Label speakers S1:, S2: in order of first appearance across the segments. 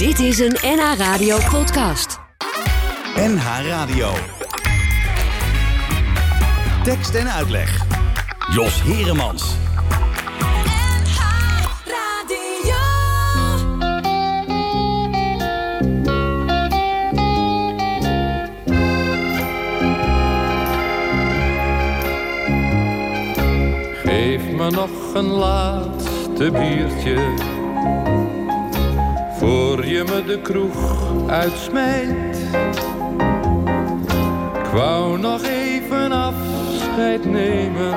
S1: Dit is een NH Radio podcast.
S2: NH Radio. Tekst en uitleg. Jos Heremans.
S3: Geef me nog een laatste biertje. Voor je me de kroeg uitsmijt. Ik wou nog even afscheid nemen.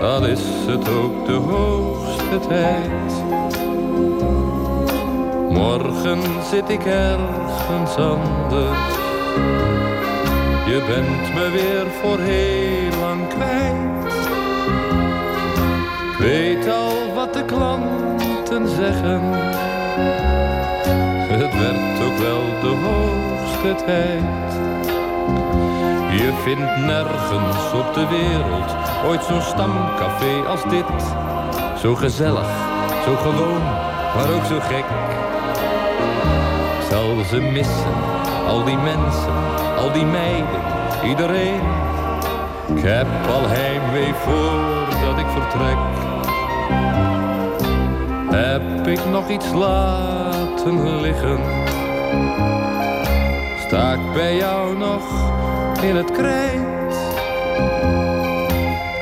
S3: Dan is het ook de hoogste tijd. Morgen zit ik ergens anders. Je bent me weer voor heel lang kwijt. Weet al wat de zeggen. Het werd ook wel de hoogste tijd. Je vindt nergens op de wereld ooit zo'n stamcafé als dit. Zo gezellig, zo gewoon, maar ook zo gek. Ik zal ze missen, al die mensen, al die meiden, iedereen. Ik heb al heimwee voordat ik vertrek. Heb ik nog iets laten liggen? Sta ik bij jou nog in het krijt?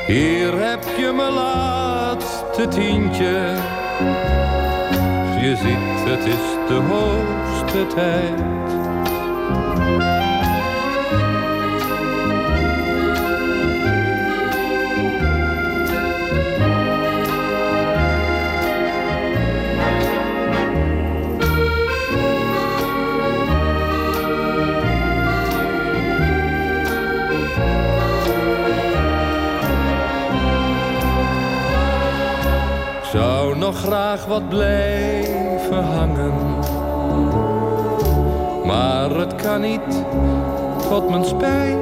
S3: Hier heb je mijn laatste tientje. Je ziet, het is de hoogste tijd. Graag wat blijven hangen. Maar het kan niet, tot mijn spijt.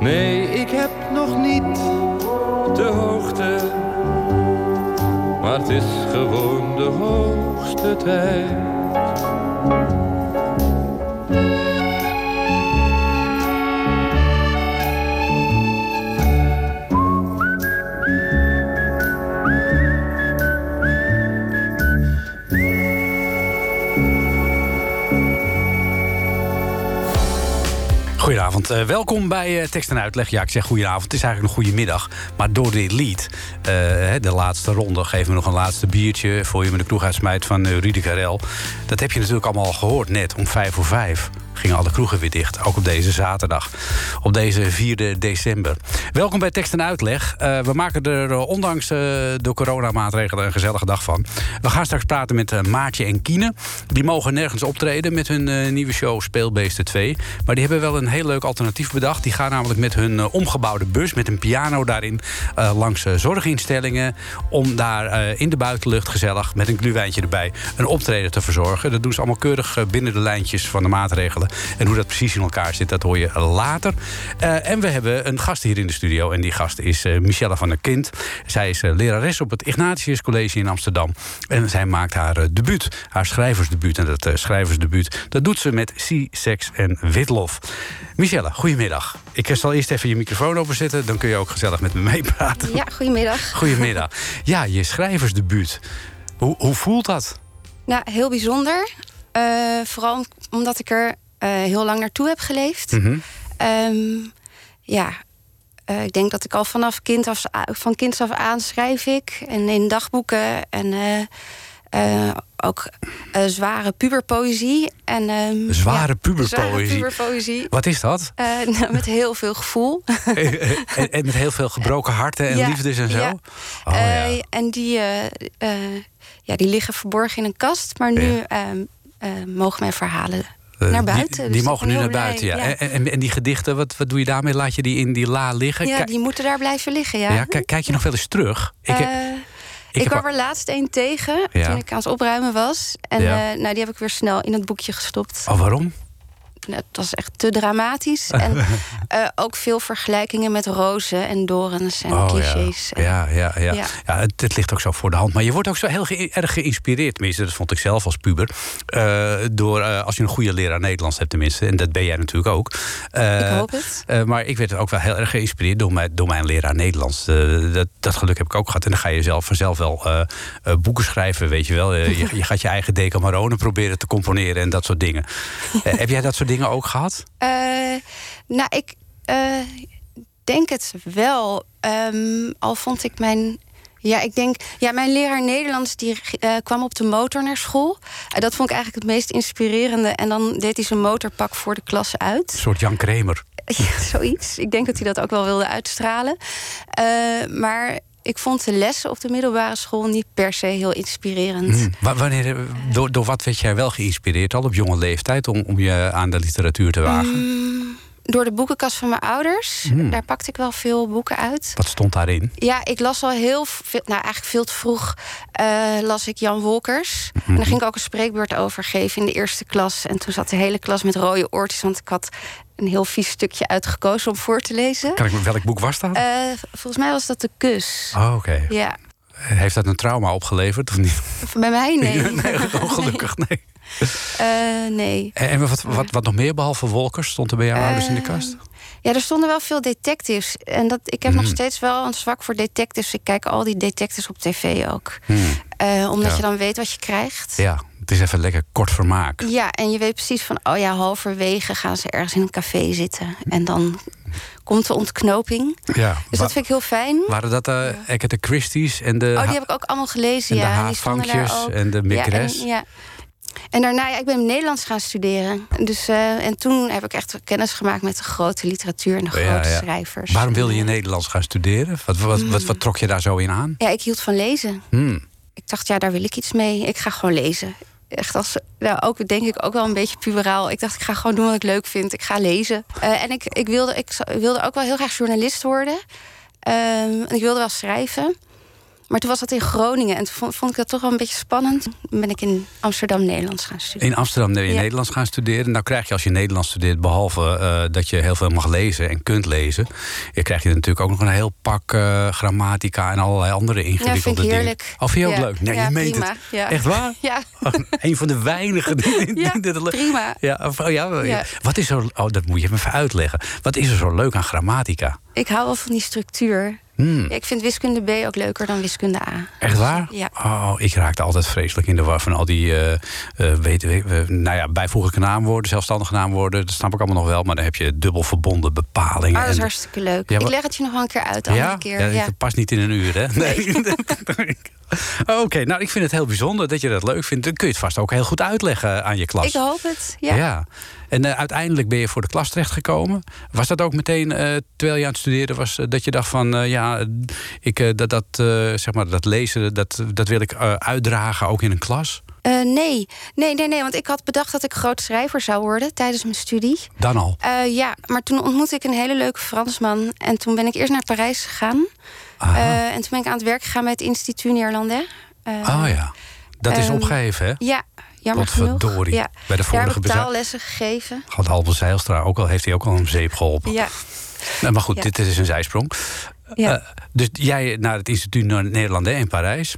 S3: Nee, ik heb nog niet de hoogte. Maar het is gewoon de hoogste tijd.
S4: Uh, welkom bij uh, Tekst en Uitleg. Ja, ik zeg goedenavond, het is eigenlijk een goede middag. Maar door dit lied, uh, de laatste ronde... geven we nog een laatste biertje voor je met de kroeg uitsmijt van uh, Rudy Karel. Dat heb je natuurlijk allemaal al gehoord net, om vijf voor vijf gingen alle kroegen weer dicht. Ook op deze zaterdag. Op deze 4 december. Welkom bij Tekst en Uitleg. Uh, we maken er uh, ondanks uh, de coronamaatregelen een gezellige dag van. We gaan straks praten met Maartje en Kiene. Die mogen nergens optreden met hun nieuwe show Speelbeesten 2. Maar die hebben wel een heel leuk alternatief bedacht. Die gaan namelijk met hun omgebouwde bus, met een piano daarin... langs zorginstellingen om daar in de buitenlucht gezellig... met een gluwijntje erbij een optreden te verzorgen. Dat doen ze allemaal keurig binnen de lijntjes van de maatregelen. En hoe dat precies in elkaar zit, dat hoor je later. Uh, en we hebben een gast hier in de studio. En die gast is uh, Michelle van der Kind. Zij is uh, lerares op het Ignatius College in Amsterdam. En zij maakt haar debuut, haar schrijversdebuut. En dat schrijversdebuut, dat doet ze met Sea, Sex en Witlof. Michelle, goedemiddag. Ik zal eerst even je microfoon openzetten. Dan kun je ook gezellig met me meepraten.
S5: Ja, goedemiddag.
S4: Goedemiddag. Ja, je schrijversdebuut. Hoe, hoe voelt dat?
S5: Nou, heel bijzonder. vooral omdat ik er heel lang naartoe heb geleefd. Mm -hmm. um, ja, uh, ik denk dat ik al vanaf kind af, van kinds af aan schrijf ik. En in dagboeken en uh, ook zware puberpoëzie. En, um,
S4: zware, ja, puberpoëzie.
S5: zware puberpoëzie.
S4: Wat is dat?
S5: nou, met heel veel gevoel.
S4: en, en, met heel veel gebroken harten en
S5: ja,
S4: liefdes en zo?
S5: Ja. Oh, ja. En die, ja, die liggen verborgen in een kast. Maar nu mogen mijn verhalen naar buiten.
S4: Die,
S5: dus
S4: mogen nu naar buiten, ja. ja. En, en, en, die gedichten, wat, wat doe je daarmee? Laat je die in die la liggen?
S5: Ja, die moeten daar blijven liggen, ja.
S4: ja kijk je nog wel eens terug?
S5: Ik, uh, ik, ik kwam er laatst een tegen toen ik aan het opruimen was. En uh, nou, die heb ik weer snel in het boekje gestopt.
S4: Oh, waarom?
S5: Het was echt te dramatisch. En eh, ook veel vergelijkingen met rozen en dorens en
S4: Oh,
S5: clichés.
S4: Ja, ja, ja. ja.
S5: Ja.
S4: ja het, het ligt ook zo voor de hand. Maar je wordt ook zo heel ge- erg geïnspireerd. Tenminste, dat vond ik zelf als puber. eh, door, eh, als je een goede leraar Nederlands hebt tenminste. En dat ben jij natuurlijk ook.
S5: Ik hoop het.
S4: maar ik werd ook wel heel erg geïnspireerd door mijn, door mijn leraar Nederlands. Dat, dat geluk heb ik ook gehad. En dan ga je zelf vanzelf wel boeken schrijven, weet je wel. Je, je gaat je eigen Decamerone proberen te componeren en dat soort dingen. Heb jij dat soort dingen ook gehad?
S5: Eh, nou, ik eh, denk het wel. Ehm, al vond ik mijn. Ja, ik denk. Ja, mijn leraar Nederlands die eh, kwam op de motor naar school. En dat vond ik eigenlijk het meest inspirerende. En dan deed hij zijn motorpak voor de klas uit.
S4: Een soort Jan Kramer.
S5: Ja, zoiets. Ik denk dat hij dat ook wel wilde uitstralen. Eh, maar ik vond de lessen op de middelbare school niet per se heel inspirerend.
S4: Hmm. Wa- Wanneer, eh, door, door wat werd jij wel geïnspireerd al op jonge leeftijd om, om je aan de literatuur te wagen?
S5: Mm, door de boekenkast van mijn ouders.
S4: Hmm.
S5: Daar pakte ik wel veel boeken uit.
S4: Wat stond daarin?
S5: Ja, ik las al heel veel, nou eigenlijk veel te vroeg, eh, las ik Jan Wolkers. En
S4: Mhm.
S5: daar ging ik ook een spreekbeurt over geven in de eerste klas. En toen zat de hele klas met rode oortjes, want ik had een heel vies stukje uitgekozen om voor te lezen.
S4: Kan ik, welk boek was dat?
S5: Eh, volgens mij was dat de kus.
S4: oh, oké.
S5: Ja,
S4: Heeft dat een trauma opgeleverd of niet?
S5: bij mij nee.
S4: nee, ongelukkig, nee.
S5: Eh, nee.
S4: En en wat, wat, wat nog meer behalve Wolkers stond er bij jouw ouders in de
S5: Eh,
S4: kast?
S5: Ja, er stonden wel veel detectives. En dat, ik heb
S4: Mhm.
S5: nog steeds wel een zwak voor detectives. Ik kijk al die detectives op tv ook. Eh, omdat
S4: Ja.
S5: je dan weet wat je krijgt.
S4: Ja, het is even lekker kort vermaak.
S5: Ja, en je weet precies van, oh ja, halverwege gaan ze ergens in een café zitten. En dan komt de ontknoping.
S4: Ja.
S5: Dus dat vind ik heel fijn.
S4: Waren dat de Agatha Christie's en de,
S5: Oh, die heb ik ook allemaal gelezen,
S4: en de
S5: ja. daar
S4: haatvankjes en de
S5: Ja,
S4: Migres?
S5: en, ja. En daarna, ja, ik ben Nederlands gaan studeren. Dus, eh, en toen heb ik echt kennis gemaakt met de grote literatuur en de
S4: Ja,
S5: grote
S4: ja.
S5: schrijvers.
S4: Waarom wilde je Nederlands gaan studeren? Wat, wat, wat, wat trok je daar zo in aan?
S5: Ja, ik hield van lezen.
S4: Hmm.
S5: Ik dacht, ja, daar wil ik iets mee. Ik ga gewoon lezen. Echt als, ook denk ik ook wel een beetje puberaal. Ik dacht, ik ga gewoon doen wat ik leuk vind. Ik ga lezen. Eh, en ik, ik, wilde, ik wilde ook wel heel graag journalist worden. Ehm, en ik wilde wel schrijven. Maar toen was dat in Groningen. En toen vond, ik dat toch wel een beetje spannend. Toen ben ik in Amsterdam Nederlands gaan studeren.
S4: In Amsterdam ben je
S5: Ja.
S4: Nederlands gaan studeren. Nou krijg je als je Nederlands studeert, behalve eh, dat je heel veel mag lezen en kunt lezen, je krijg je natuurlijk ook nog een heel pak eh, grammatica en allerlei andere ingewikkelde
S5: vind ik
S4: dingen.
S5: heerlijk.
S4: Oh, vind je ook
S5: Ja.
S4: leuk? Nee,
S5: Ja,
S4: je meent
S5: prima.
S4: het.
S5: Ja.
S4: Echt waar?
S5: Ja,
S4: een van de weinigen die, die
S5: ja
S4: dit
S5: prima.
S4: Ja, of- oh, ja,
S5: Ja.
S4: Wat is er, oh, dat moet je me even uitleggen. Wat is er zo leuk aan grammatica?
S5: Ik hou wel van die structuur.
S4: Hmm,
S5: Ja, ik vind wiskunde B ook leuker dan wiskunde A.
S4: echt waar?
S5: Ja.
S4: Oh, ik raakte altijd vreselijk in de war van al die weten we, we- nou ja, bijvoeglijke naamwoorden, zelfstandige naamwoorden. Dat snap ik allemaal nog wel, maar dan heb je dubbel verbonden bepalingen.
S5: Ah, dat is hartstikke leuk.
S4: Ja,
S5: ik leg het je nog wel een keer uit, de andere
S4: ja?
S5: keer.
S4: Ja,
S5: Ja.
S4: dat past niet in een uur, hè? Nee. Oké, nou, ik vind het heel bijzonder dat je dat leuk vindt. Dan kun je het vast ook heel goed uitleggen aan je klas.
S5: Ik hoop het, ja.
S4: En eh, uiteindelijk ben je voor de klas terechtgekomen. Was dat ook meteen, eh, terwijl je aan het studeren was, eh, dat je dacht van, ja, ik, dat, dat, zeg maar, dat lezen, dat, dat wil ik uitdragen ook in een klas?
S5: Nee. nee, nee, nee, want ik had bedacht dat ik groot schrijver zou worden tijdens mijn studie.
S4: Dan al.
S5: Ja, maar toen ontmoette ik een hele leuke Fransman. En toen ben ik eerst naar Parijs gegaan. En toen ben ik aan het werk gegaan bij het Instituut Néerlandais. Eh,
S4: oh ja, dat is
S5: ehm,
S4: opgegeven, hè?
S5: Ja, jammer genoeg.
S4: Potverdorie.
S5: Ja.
S4: Bij de
S5: Daar
S4: vorige
S5: heb ik
S4: beza-
S5: taallessen gegeven.
S4: Had Halbe Zeilstra ook al, heeft hij ook al een zeep geholpen.
S5: Ja,
S4: Nou, maar goed,
S5: Ja.
S4: dit is een zijsprong.
S5: ja.
S4: Eh, dus jij naar het instituut Nederlandais in Parijs.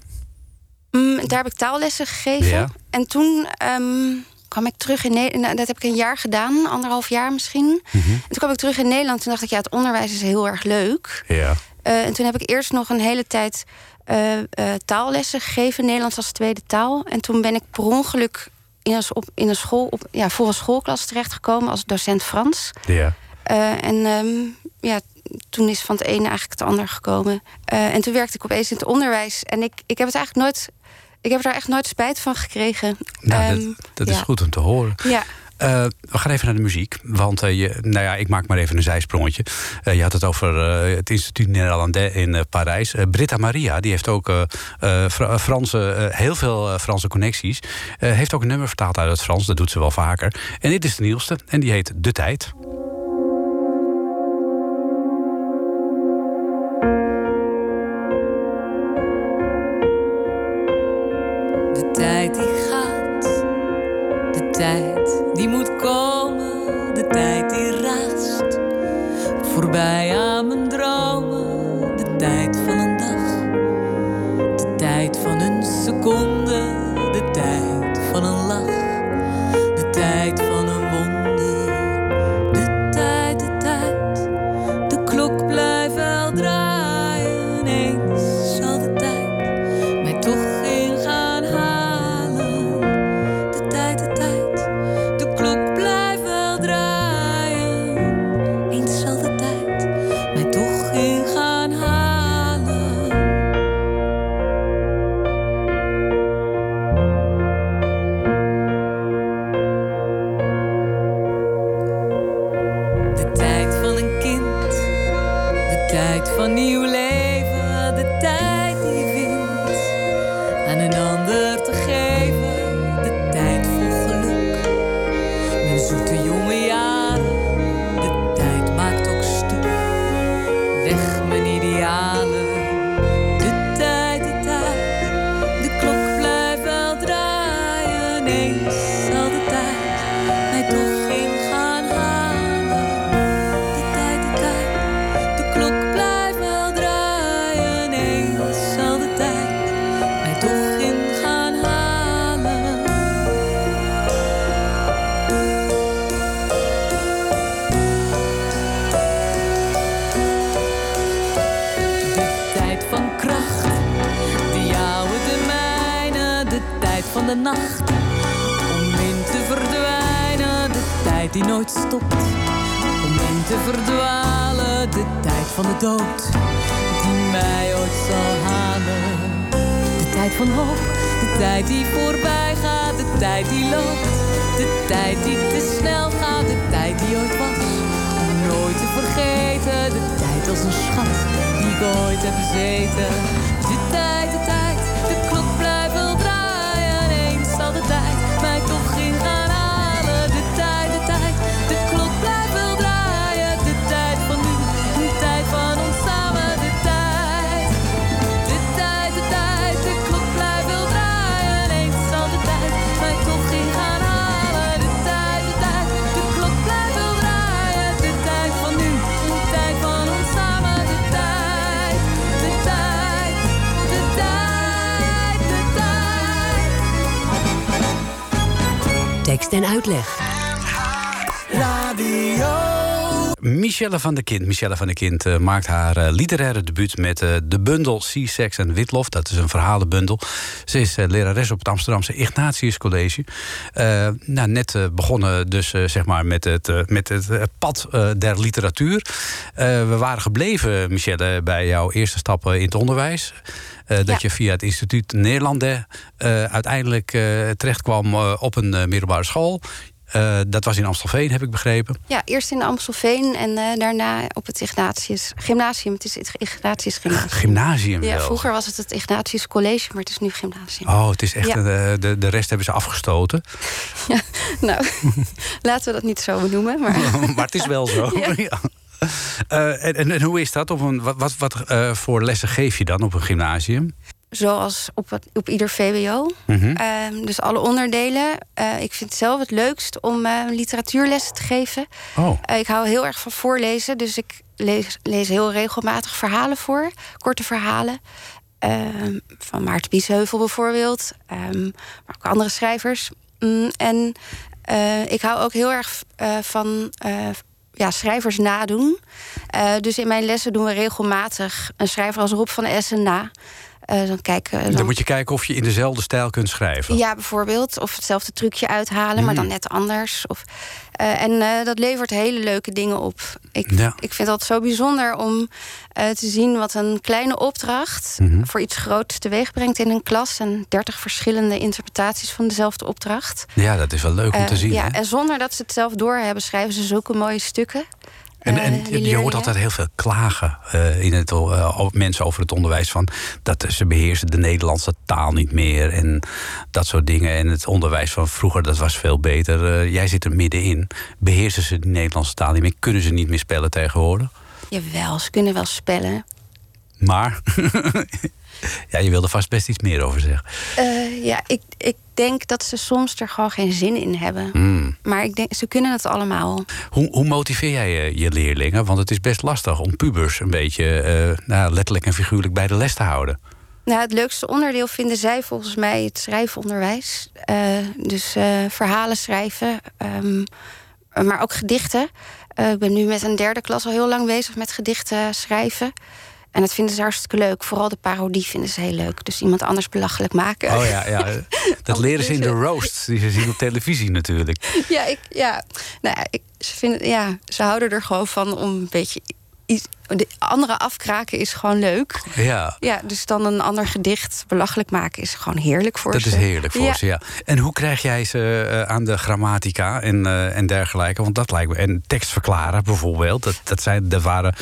S5: Mm, daar heb ik taallessen gegeven.
S4: Ja.
S5: En toen ehm, kwam ik terug in Nederland. Dat heb ik een jaar gedaan, anderhalf jaar misschien.
S4: Mhm.
S5: En toen kwam ik terug in Nederland. Toen dacht ik, ja, het onderwijs is heel erg leuk.
S4: Ja.
S5: Eh, en toen heb ik eerst nog een hele tijd eh, eh, taallessen gegeven, Nederlands als tweede taal. En toen ben ik per ongeluk in een, op, in een school, op, ja, voor een schoolklas terechtgekomen als docent Frans.
S4: Ja.
S5: Eh, en ehm, ja, toen is van het ene eigenlijk het ander gekomen. En toen werkte ik opeens in het onderwijs. En ik, ik heb het eigenlijk nooit. Ik heb er echt nooit spijt van gekregen.
S4: Nou,
S5: Ehm,
S4: dat, dat is goed om te horen.
S5: Ja,
S4: Eh, we gaan even naar de muziek. Want eh, je, nou ja, ik maak maar even een zijsprongetje. Eh, je had het over het Instituut Néerlandais in Parijs. Britta Maria, die heeft ook Fra- Franse, heel veel Franse connecties. Heeft ook een nummer vertaald uit het Frans. Dat doet ze wel vaker. En dit is de nieuwste. En die heet De Tijd.
S6: De tijd die gaat, de tijd die moet komen. tijd die raast. Voorbij aan mijn dromen, de tijd van een dag. De tijd van een seconde, de tijd van een lach. De tijd van schat die ik ooit heb bezeten. De
S1: Tekst en uitleg.
S4: Michelle van der Kind. Michelle van der Kind eh, maakt haar eh, literaire debuut met eh, de bundel Sea, Sex en Witlof. Dat is een verhalenbundel. Ze is lerares op het Amsterdamse Ignatius College. Eh, nou, net begonnen dus zeg maar met het, met het pad eh, der literatuur. Eh, we waren gebleven, Michelle, bij jouw eerste stappen in het onderwijs. Eh, dat
S5: Ja.
S4: je via het instituut Nederlanden eh, uiteindelijk eh, terechtkwam eh, op een middelbare school. Dat was in Amstelveen, heb ik begrepen.
S5: Ja, eerst in Amstelveen en daarna op het Ignatius Gymnasium. Het is het Ignatius Gymnasium.
S4: Gymnasium
S5: Ja,
S4: wel.
S5: vroeger was het het Ignatius College, maar het is nu gymnasium.
S4: Oh, het is echt.
S5: Ja.
S4: de, de rest hebben ze afgestoten.
S5: Nou, laten we dat niet zo benoemen. Maar
S4: maar het is wel zo. Ja. Eh, en, en, en hoe is dat? Op een, wat wat, wat eh, voor lessen geef je dan op een gymnasium?
S5: zoals op, het, op ieder VWO.
S4: Mhm.
S5: Ehm, dus alle onderdelen. Eh, ik vind het zelf het leukst om literatuurlessen te geven.
S4: Oh,
S5: ik hou heel erg van voorlezen, dus ik lees, lees heel regelmatig verhalen voor. Korte verhalen. Ehm, van Maarten Biesheuvel bijvoorbeeld. Ehm, maar ook andere schrijvers. Mm, en ik hou ook heel erg van ja, schrijvers nadoen. Eh, dus in mijn lessen doen we regelmatig een schrijver als Rob van Essen na. Eh, dan kijken dan
S4: dan moet je kijken of je in dezelfde stijl kunt schrijven.
S5: ja, bijvoorbeeld. Of hetzelfde trucje uithalen, maar dan
S4: Mm.
S5: net anders. Of, eh, en eh, dat levert hele leuke dingen op. Ik,
S4: Ja.
S5: ik vind dat zo bijzonder om te zien wat een kleine opdracht
S4: Mhm.
S5: voor iets groots teweeg brengt in een klas. En dertig verschillende interpretaties van dezelfde opdracht.
S4: Ja, dat is wel leuk om te zien.
S5: ja,
S4: hè?
S5: en zonder dat ze het zelf doorhebben, schrijven ze zulke mooie stukken.
S4: En,
S5: Eh,
S4: en je hoort altijd heel veel klagen eh, in het, over mensen over het onderwijs. Van dat ze beheersen de Nederlandse taal niet meer. En dat soort dingen. En het onderwijs van vroeger, dat was veel beter. Jij zit er middenin. Beheersen ze de Nederlandse taal niet meer? Kunnen ze niet meer spellen tegenwoordig?
S5: Jawel, ze kunnen wel spellen.
S4: Maar, Ja, je wilde vast best iets meer over zeggen.
S5: Eh, ja, ik, ik denk dat ze soms er gewoon geen zin in hebben.
S4: Hmm.
S5: Maar ik denk, ze kunnen het allemaal.
S4: Hoe, hoe motiveer jij je, je leerlingen? Want het is best lastig om pubers een beetje eh, nou, letterlijk en figuurlijk bij de les te houden.
S5: Nou, het leukste onderdeel vinden zij volgens mij het schrijfonderwijs. Eh, dus eh, verhalen schrijven, ehm, maar ook gedichten. Eh, ik ben nu met een derde klas al heel lang bezig met gedichten schrijven. En dat vinden ze hartstikke leuk. Vooral de parodie vinden ze heel leuk. Dus iemand anders belachelijk maken.
S4: Oh ja, ja. dat leren ze in de roasts die ze zien op televisie natuurlijk.
S5: Ja, ik, ja. Nou ja, ik, ze, vinden, ja, ze houden er gewoon van om een beetje iets, de andere afkraken is gewoon leuk.
S4: Ja.
S5: Ja, dus dan een ander gedicht belachelijk maken is gewoon heerlijk voor
S4: dat
S5: ze.
S4: is heerlijk voor
S5: Ja.
S4: ze, ja. En hoe krijg jij ze eh, aan de grammatica en, eh, en dergelijke? Want dat lijkt me... En tekst verklaren bijvoorbeeld, dat, dat zijn de ware...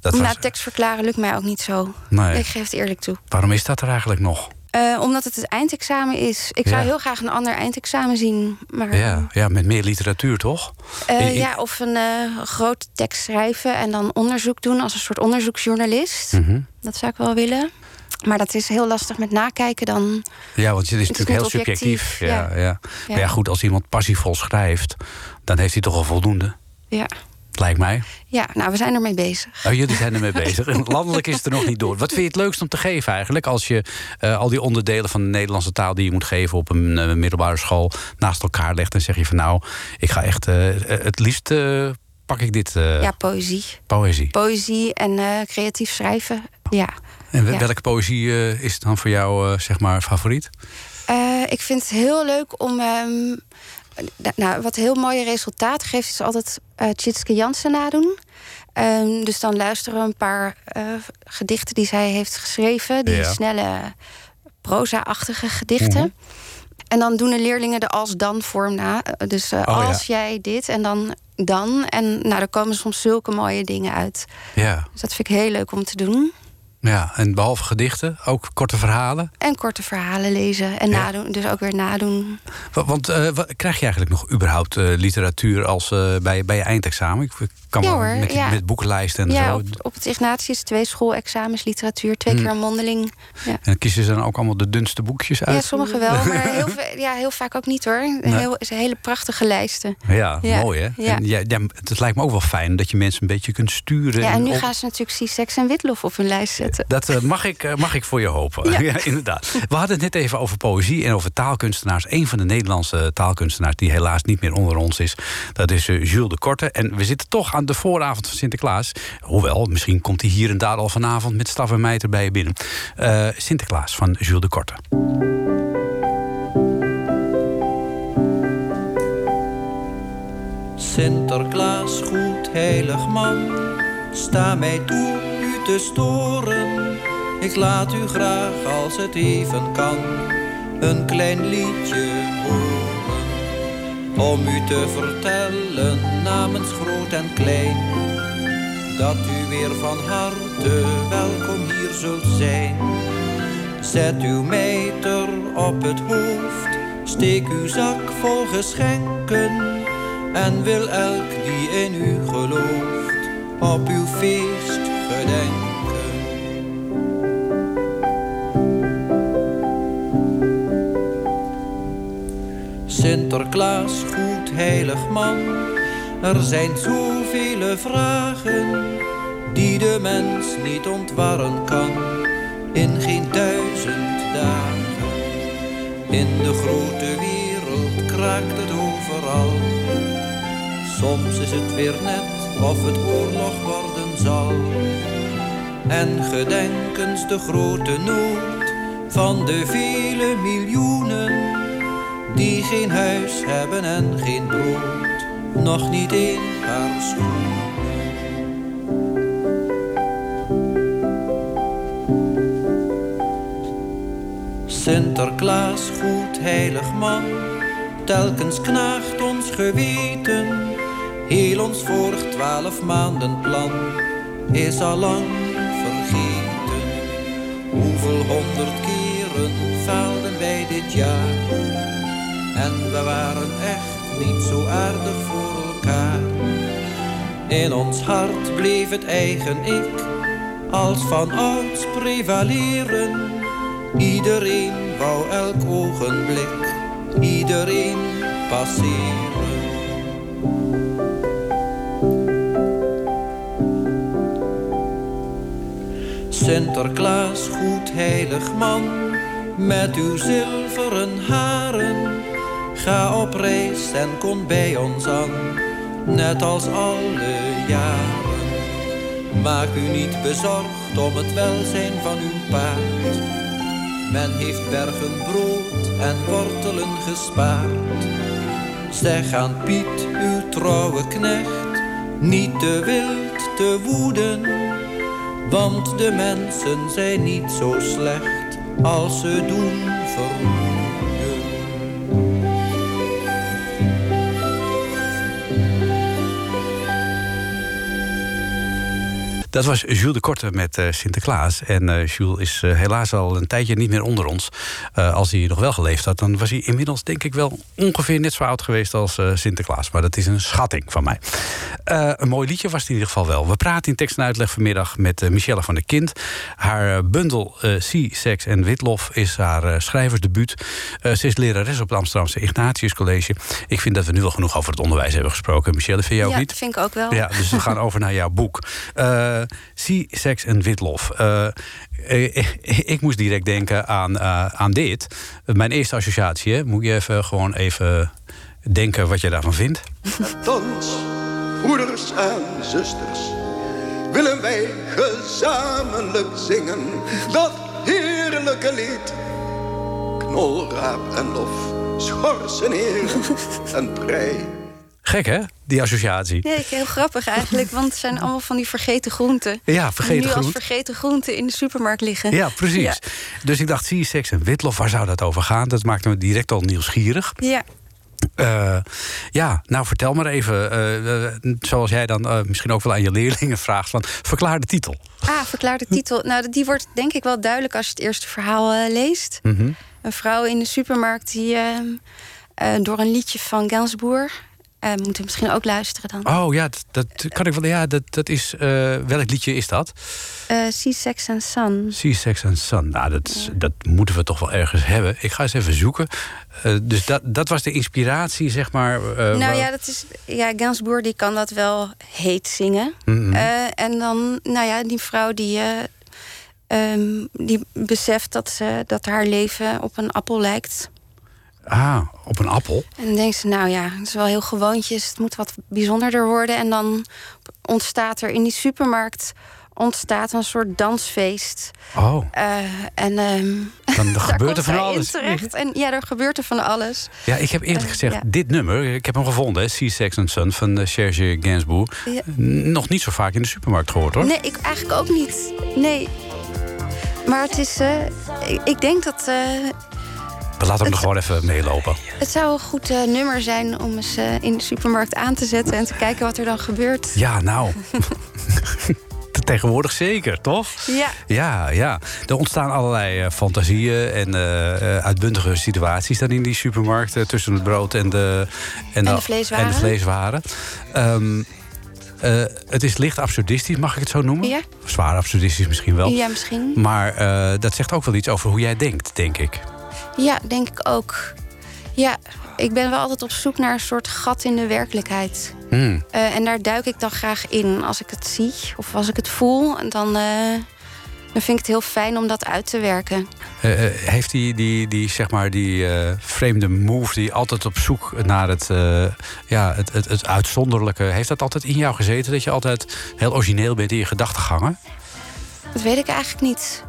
S4: Dat
S5: Nou,
S4: was,
S5: tekst verklaren lukt mij ook niet zo.
S4: Nee.
S5: Ik geef het eerlijk toe.
S4: waarom is dat er eigenlijk nog?
S5: Eh, omdat het het eindexamen is. Ik zou
S4: Ja.
S5: heel graag een ander eindexamen zien. Maar,
S4: Ja, ja, met meer literatuur, toch?
S5: eh,
S4: In- in-
S5: ja, of een eh, grote tekst schrijven en dan onderzoek doen als een soort onderzoeksjournalist.
S4: Mhm.
S5: Dat zou ik wel willen. Maar dat is heel lastig met nakijken dan.
S4: Ja, want het is
S5: Het
S4: natuurlijk heel subjectief. Ja, ja.
S5: ja.
S4: Maar ja, goed, als iemand passievol schrijft... dan heeft hij toch al voldoende,
S5: Ja.
S4: Lijkt mij.
S5: ja, nou, we zijn ermee bezig.
S4: Oh, jullie zijn ermee bezig. Landelijk is het er nog niet door. Wat vind je het leukst om te geven eigenlijk? Als je eh, al die onderdelen van de Nederlandse taal die je moet geven op een eh, middelbare school naast elkaar legt. En zeg je van nou, ik ga echt eh, het liefst pak ik dit
S5: Ja, poëzie.
S4: poëzie.
S5: Poëzie en creatief schrijven. Ja.
S4: En
S5: ja.
S4: welke poëzie is dan voor jou zeg maar favoriet?
S5: Ik vind het heel leuk om. ehm, nou, wat heel mooie resultaten geeft, is altijd eh Tjitske Jansen nadoen. Ehm, dus dan luisteren we een paar eh, gedichten die zij heeft geschreven. Die
S4: Ja.
S5: snelle, proza-achtige gedichten.
S4: Mhm.
S5: En dan doen de leerlingen de als-dan vorm na. Eh, Dus
S4: Oh, ja.
S5: als jij dit en dan dan. En nou, er komen soms zulke mooie dingen uit.
S4: Ja.
S5: Dus dat vind ik heel leuk om te doen.
S4: Ja, en behalve gedichten, ook korte verhalen.
S5: En korte verhalen lezen en
S4: Ja.
S5: nadoen. Dus ook weer nadoen.
S4: Wa- Want eh, wat, krijg je eigenlijk nog überhaupt eh, literatuur als, eh, bij, bij je eindexamen? Ik kan
S5: Ja
S4: wel
S5: hoor,
S4: met,
S5: ja.
S4: met boekenlijsten en
S5: Ja,
S4: zo.
S5: op, op het Ignatius twee schoolexamens literatuur, twee
S4: Hmm.
S5: keer een mondeling. Ja.
S4: En kiezen ze dan ook allemaal de dunste boekjes uit?
S5: ja, sommige wel, maar heel, ja, heel vaak ook niet hoor. Heel, is een hele prachtige lijsten.
S4: Ja, mooi hè?
S5: ja.
S4: En ja, ja, het lijkt me ook wel fijn dat je mensen een beetje kunt sturen.
S5: Ja, en nu
S4: op-
S5: gaan ze natuurlijk C-Sex en Witlof op hun lijst zetten.
S4: Dat eh, mag, ik, eh, mag ik voor je hopen. Ja.
S5: Ja.
S4: inderdaad. We hadden het net even over poëzie en over taalkunstenaars. Een van de Nederlandse taalkunstenaars die helaas niet meer onder ons is. Dat is eh, Jules de Korte. En we zitten toch aan de vooravond van Sinterklaas. Hoewel, misschien komt hij hier en daar al vanavond met staf en mijter bij je binnen. Eh, Sinterklaas van Jules de Korte.
S7: Sinterklaas, goed heilig man, sta mij toe te storen. Ik laat u graag, als het even kan, een klein liedje horen. Om u te vertellen namens groot en klein, dat u weer van harte welkom hier zult zijn. Zet uw mijter op het hoofd, steek uw zak vol geschenken. En wil elk die in u gelooft op uw feest gedenken. Sinterklaas, goed heilig man, er zijn zoveel vragen die de mens niet ontwarren kan in geen duizend dagen. In de grote wereld kraakt het overal. Soms is het weer net of het oorlog worden zal. En gedenkens de grote nood van de vele miljoenen die geen huis hebben en geen brood, nog niet een paar schoenen. Sinterklaas, goed heilig man, telkens knaagt ons geweten. Heel ons vorig twaalf maanden plan is al lang vergeten. Hoeveel honderd keren faalden wij dit jaar? En we waren echt niet zo aardig voor elkaar. In ons hart bleef het eigen ik als van ouds prevaleren. Iedereen wou elk ogenblik, iedereen passeren. Sinterklaas, goed heilig man, met uw zilveren haren. Ga op reis en kom bij ons aan, net als alle jaren. Maak u niet bezorgd om het welzijn van uw paard. Men heeft bergen brood en wortelen gespaard. Zeg aan Piet, uw trouwe knecht, niet te wild te woeden. Want de mensen zijn niet zo slecht als ze doen vermoeden.
S4: Dat was Jules de Korte met uh, Sinterklaas. En uh, Jules is uh, helaas al een tijdje niet meer onder ons. als hij nog wel geleefd had, dan was hij inmiddels denk ik wel ongeveer net zo oud geweest als Sinterklaas. Maar dat is een schatting van mij. een mooi liedje was het in ieder geval wel. We praten in tekst en uitleg vanmiddag met Michelle van der Kind. Haar bundel Sea, Sex en Witlof is haar schrijversdebuut. ze is lerares op het Amsterdamse Ignatius College. Ik vind dat we nu wel genoeg over het onderwijs hebben gesproken. Michelle, vind jij ook
S5: ja,
S4: niet?
S5: Ja, vind ik ook wel.
S4: Ja, dus we gaan over naar jouw boek. Zie, seks en witlof. Uh, ik, ik, moest direct denken aan, aan dit. Mijn eerste associatie, moet je even gewoon even denken wat je daarvan vindt.
S8: Ons, broeders en zusters, willen wij gezamenlijk zingen dat heerlijke lied. Knolraap en lof, schorsen en prei.
S4: Gek hè, die associatie?
S5: Nee, heel grappig eigenlijk, want het zijn allemaal van die vergeten groenten.
S4: Ja, vergeten
S5: die nu
S4: groenten.
S5: als vergeten groenten in de supermarkt liggen.
S4: Ja, precies. Ja. Dus ik dacht, zie je seks en witlof, waar zou dat over gaan? Dat maakte me direct al nieuwsgierig.
S5: Ja.
S4: Uh, ja, nou vertel maar even, uh, uh, zoals jij dan misschien ook wel aan je leerlingen vraagt, van verklaar de titel.
S5: Ah, verklaar de titel. Nou, die wordt denk ik wel duidelijk als je het eerste verhaal leest.
S4: Mm -hmm.
S5: Een vrouw in de supermarkt die door een liedje van Gainsbourg uh, moeten misschien ook luisteren dan.
S4: Oh ja, dat, dat kan ik wel. Ja, dat, dat is. Uh, welk liedje is dat?
S5: Uh, sea, Sex and Sun.
S4: Sea, Sex and Sun. Nou, dat, ja. dat moeten we toch wel ergens hebben. Ik ga eens even zoeken. dus dat, dat was de inspiratie, zeg maar.
S5: nou waar... ja, dat is. Ja, Gainsbourg die kan dat wel heet zingen.
S4: Mhm.
S5: Mm -hmm. en dan, nou ja, die vrouw die. Um, die beseft dat, ze, dat haar leven op een appel lijkt.
S4: Ah, op een appel?
S5: En dan denkt ze, nou ja, het is wel heel gewoontjes. Het moet wat bijzonderder worden. En dan ontstaat er in die supermarkt ontstaat een soort dansfeest.
S4: Oh.
S5: Uh, en um,
S4: dan gebeurt er van alles.
S5: Terecht. En ja, er gebeurt er van alles.
S4: Ja, ik heb eerlijk gezegd,
S5: uh, ja.
S4: dit nummer, ik heb hem gevonden, Sea Sex and Son van uh, Serge Gainsbourg.
S5: Ja.
S4: Nog niet zo vaak in de supermarkt gehoord hoor.
S5: Nee, ik eigenlijk ook niet. Nee. Maar het is, ik, ik denk dat
S4: we laten hem er gewoon even meelopen.
S5: Het zou een goed uh, nummer zijn om eens uh, in de supermarkt aan te zetten en te kijken wat er dan gebeurt.
S4: Ja, nou. Tegenwoordig zeker, toch?
S5: Ja.
S4: Ja, ja. Er ontstaan allerlei uh, fantasieën en uitbundige situaties dan in die supermarkt tussen het brood en de,
S5: en, en de vleeswaren.
S4: En de vleeswaren. Um, Uh, het is licht absurdistisch, mag ik het zo noemen?
S5: Ja.
S4: Zwaar absurdistisch misschien wel.
S5: Ja, misschien.
S4: Maar dat zegt ook wel iets over hoe jij denkt, denk ik.
S5: Ja, denk ik ook. Ja, ik ben wel altijd op zoek naar een soort gat in de werkelijkheid.
S4: Mm.
S5: Uh, en daar duik ik dan graag in als ik het zie of als ik het voel. En dan, uh, dan vind ik het heel fijn om dat uit te werken.
S4: Uh, heeft die, die, die, zeg maar, die vreemde move, die altijd op zoek naar het, ja, het, het, het uitzonderlijke, heeft dat altijd in jou gezeten? Dat je altijd heel origineel bent in je gedachtegangen?
S5: Dat weet ik eigenlijk niet.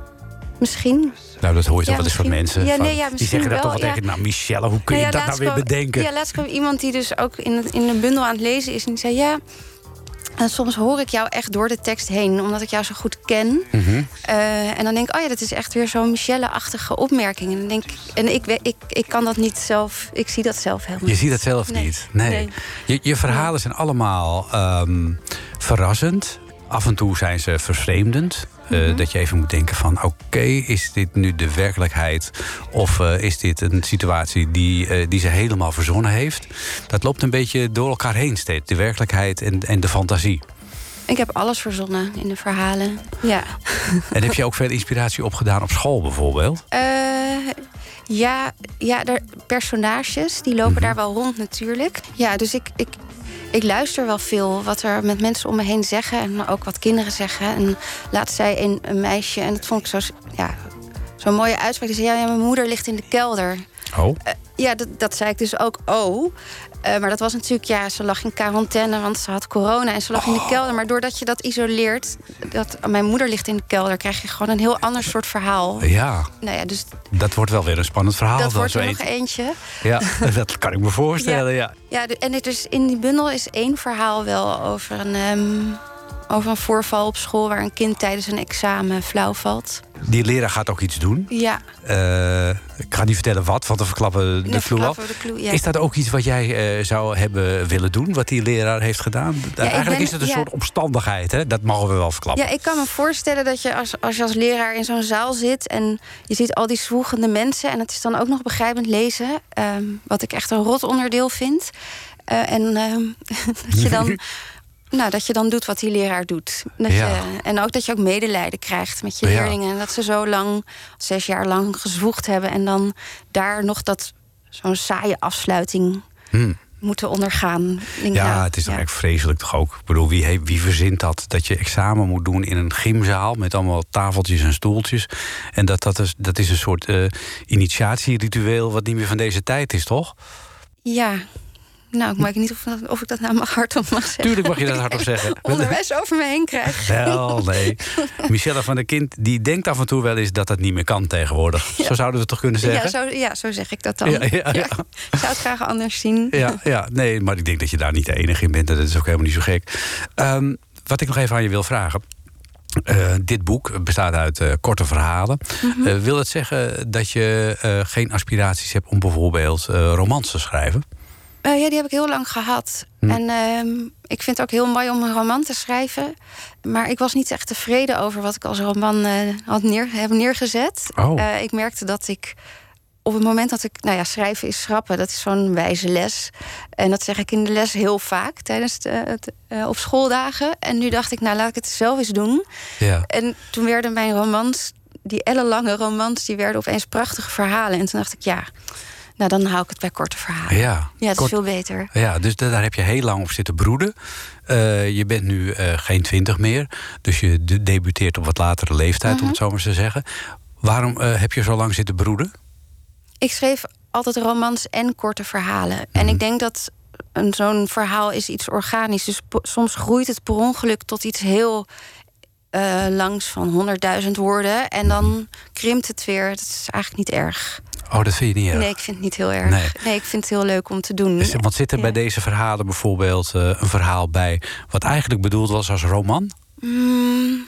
S5: Misschien.
S4: Nou, dat hoor je toch wel eens van mensen.
S5: Ja,
S4: van,
S5: nee, ja,
S4: die zeggen dat
S5: wel,
S4: toch wel tegen. Nou, Michelle, hoe kun je
S5: nou ja,
S4: dat nou weer bedenken?
S5: Ja, laatst kwam iemand die dus ook in, in een bundel aan het lezen is. En die zei: Ja. En soms hoor ik jou echt door de tekst heen, omdat ik jou zo goed ken.
S4: Mm -hmm.
S5: uh, en dan denk ik, oh ja, dat is echt weer zo'n Michelle-achtige opmerking. En, dan denk ik, en ik, ik, ik kan dat niet zelf, ik zie dat zelf helemaal
S4: Je ziet dat zelf
S5: nee.
S4: niet? Nee.
S5: nee.
S4: Je, je verhalen zijn allemaal um, verrassend. Af en toe zijn ze vervreemdend. Uh, mm -hmm. Dat je even moet denken van oké, okay, is dit nu de werkelijkheid? Of uh, is dit een situatie die, uh, die ze helemaal verzonnen heeft? Dat loopt een beetje door elkaar heen steeds. De werkelijkheid en, en de fantasie.
S5: Ik heb alles verzonnen in de verhalen. Ja.
S4: En heb je ook veel inspiratie opgedaan op school bijvoorbeeld?
S5: Eh, ja, ja er, personages, die lopen
S4: Mhm.
S5: daar wel rond natuurlijk. Ja, dus ik, ik, ik luister wel veel wat er met mensen om me heen zeggen. En ook wat kinderen zeggen. En laatst zei een, een meisje, en dat vond ik zo, ja, zo'n mooie uitspraak. Die zei, ja, ja, mijn moeder ligt in de kelder.
S4: Oh.
S5: Eh, ja, dat, dat zei ik dus ook. Oh. Eh, maar dat was natuurlijk, ja, ze lag in quarantaine, want ze had corona en ze lag in de kelder. Maar doordat je dat isoleert, dat mijn moeder ligt in de kelder, krijg je gewoon een heel ander soort verhaal.
S4: Ja,
S5: Nou ja, dus
S4: dat wordt wel weer een spannend verhaal.
S5: dat
S4: dan
S5: wordt er nog
S4: eentje. Ja, dat kan ik me voorstellen, ja.
S5: Ja, en het is, in die bundel is één verhaal wel over een, ehm, over een voorval op school waar een kind tijdens een examen flauw valt.
S4: Die leraar gaat ook iets doen.
S5: Ja,
S4: Eh, ik ga niet vertellen wat, want dan verklappen we de
S5: verklappen clue, ja.
S4: Is dat ook iets wat jij eh, zou hebben willen doen, wat die leraar heeft gedaan? Eigenlijk
S5: ben-
S4: is het een
S5: ja.
S4: soort omstandigheid, hè? dat mogen we wel verklappen.
S5: Ja, ik kan me voorstellen dat je als, als je als leraar in zo'n zaal zit en je ziet al die zwoegende mensen en het is dan ook nog begrijpend lezen, ehm, wat ik echt een rot onderdeel vind. Eh, en ehm, dat je dan. Nou, dat je dan doet wat die leraar doet. Dat
S4: Ja.
S5: je, en ook dat je ook medelijden krijgt met je
S4: Ja.
S5: leerlingen. En dat ze zo lang, zes jaar lang gezwoegd hebben. En dan daar nog dat zo'n saaie afsluiting
S4: Hmm.
S5: moeten ondergaan. Denk,
S4: Ja,
S5: nou,
S4: het is
S5: ja.
S4: echt vreselijk toch ook? Ik bedoel, wie, wie verzint dat? Dat je examen moet doen in een gymzaal met allemaal tafeltjes en stoeltjes. En dat, dat, is, dat is een soort eh, initiatieritueel wat niet meer van deze tijd is, toch?
S5: Ja, nou, ik weet niet of, of ik dat nou mag hardop mag zeggen.
S4: Tuurlijk mag je dat hardop zeggen.
S5: Onderwijs over me heen krijg.
S4: Wel, nee. Michelle van der Kind die denkt af en toe wel eens dat dat niet meer kan tegenwoordig. Zo zouden we het toch kunnen zeggen?
S5: Ja zo, ja, zo zeg ik dat dan.
S4: Ja.
S5: Ik zou het graag anders zien.
S4: Ja, ja, nee, maar ik denk dat je daar niet de enige in bent. Dat is ook helemaal niet zo gek. Ehm, wat ik nog even aan je wil vragen. Eh, dit boek bestaat uit eh, korte verhalen.
S5: Mhm.
S4: Eh, wil dat zeggen dat je geen aspiraties hebt om bijvoorbeeld romans te schrijven?
S5: Eh, ja, die heb ik heel lang gehad.
S4: Hm.
S5: En ehm, ik vind het ook heel mooi om een roman te schrijven. Maar ik was niet echt tevreden over wat ik als roman eh, had neer, heb neergezet.
S4: Oh.
S5: Eh, ik merkte dat ik op het moment dat ik... Nou ja, schrijven is schrappen. Dat is zo'n wijze les. En dat zeg ik in de les heel vaak tijdens de, het, op schooldagen. En nu dacht ik, nou laat ik het zelf eens doen.
S4: Ja.
S5: En toen werden mijn romans, die ellenlange romans... die werden opeens prachtige verhalen. En toen dacht ik, ja, nou dan hou ik het bij korte verhalen.
S4: Ja,
S5: Ja, dat
S4: kort-
S5: is veel beter.
S4: Ja, dus da- daar heb je heel lang op zitten broeden. Eh, je bent nu eh, geen twintig meer. Dus je de- debuteert op wat latere leeftijd, om het zo maar te zeggen. Waarom eh, heb je zo lang zitten broeden?
S5: Ik schreef altijd romans en korte verhalen. En ik denk dat een- zo'n verhaal is iets organisch. Dus soms groeit het per ongeluk tot iets heel eh, langs van 100.000 woorden. En dan krimpt het weer. Dat is eigenlijk niet erg.
S4: Oh, dat vind je niet erg?
S5: Nee, ik vind het niet heel erg.
S4: Nee.
S5: Nee, ik vind het heel leuk om te doen.
S4: Is- Want zit er bij deze verhalen bijvoorbeeld eh, een verhaal bij... wat eigenlijk bedoeld was als roman?
S5: Mm,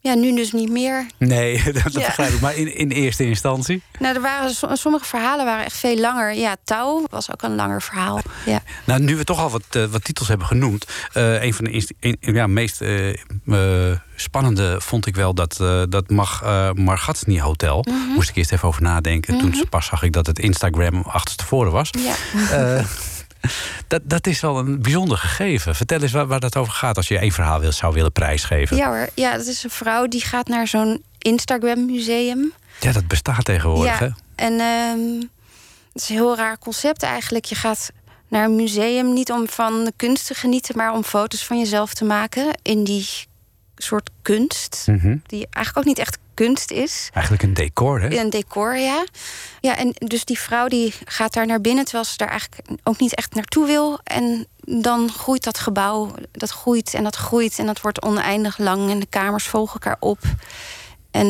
S5: ja, nu dus niet meer.
S4: Nee, dat, dat
S5: Ja.
S4: begrijp ik. Maar in, in eerste instantie?
S5: Nou, er waren, so- sommige verhalen waren echt veel langer. Ja, Touw was ook een langer verhaal. Ja.
S4: Nou, nu we toch al wat, eh, wat titels hebben genoemd... eh, een van de een- ja, meest eh, spannende vond ik wel... dat, dat Mag, Margatni Hotel.
S5: Mhm.
S4: Moest ik eerst even over nadenken. Toen pas zag ik dat het Instagram achterstevoren was.
S5: ja.
S4: Dat, dat is wel een bijzonder gegeven. Vertel eens waar, waar dat over gaat... als je één verhaal wil, zou willen prijsgeven.
S5: Ja hoor, ja, dat is een vrouw die gaat naar zo'n Instagram-museum.
S4: Ja, dat bestaat tegenwoordig, hè?
S5: En ehm, het is een heel raar concept eigenlijk. Je gaat naar een museum niet om van de kunst te genieten... maar om foto's van jezelf te maken in die soort kunst...
S4: Mhm.
S5: die eigenlijk ook niet echt kunst is.
S4: Eigenlijk een decor, hè?
S5: Een decor, ja. Ja, en dus die vrouw die gaat daar naar binnen... terwijl ze daar eigenlijk ook niet echt naartoe wil. En dan groeit dat gebouw, dat groeit en dat groeit... en dat wordt oneindig lang en de kamers volgen elkaar op. En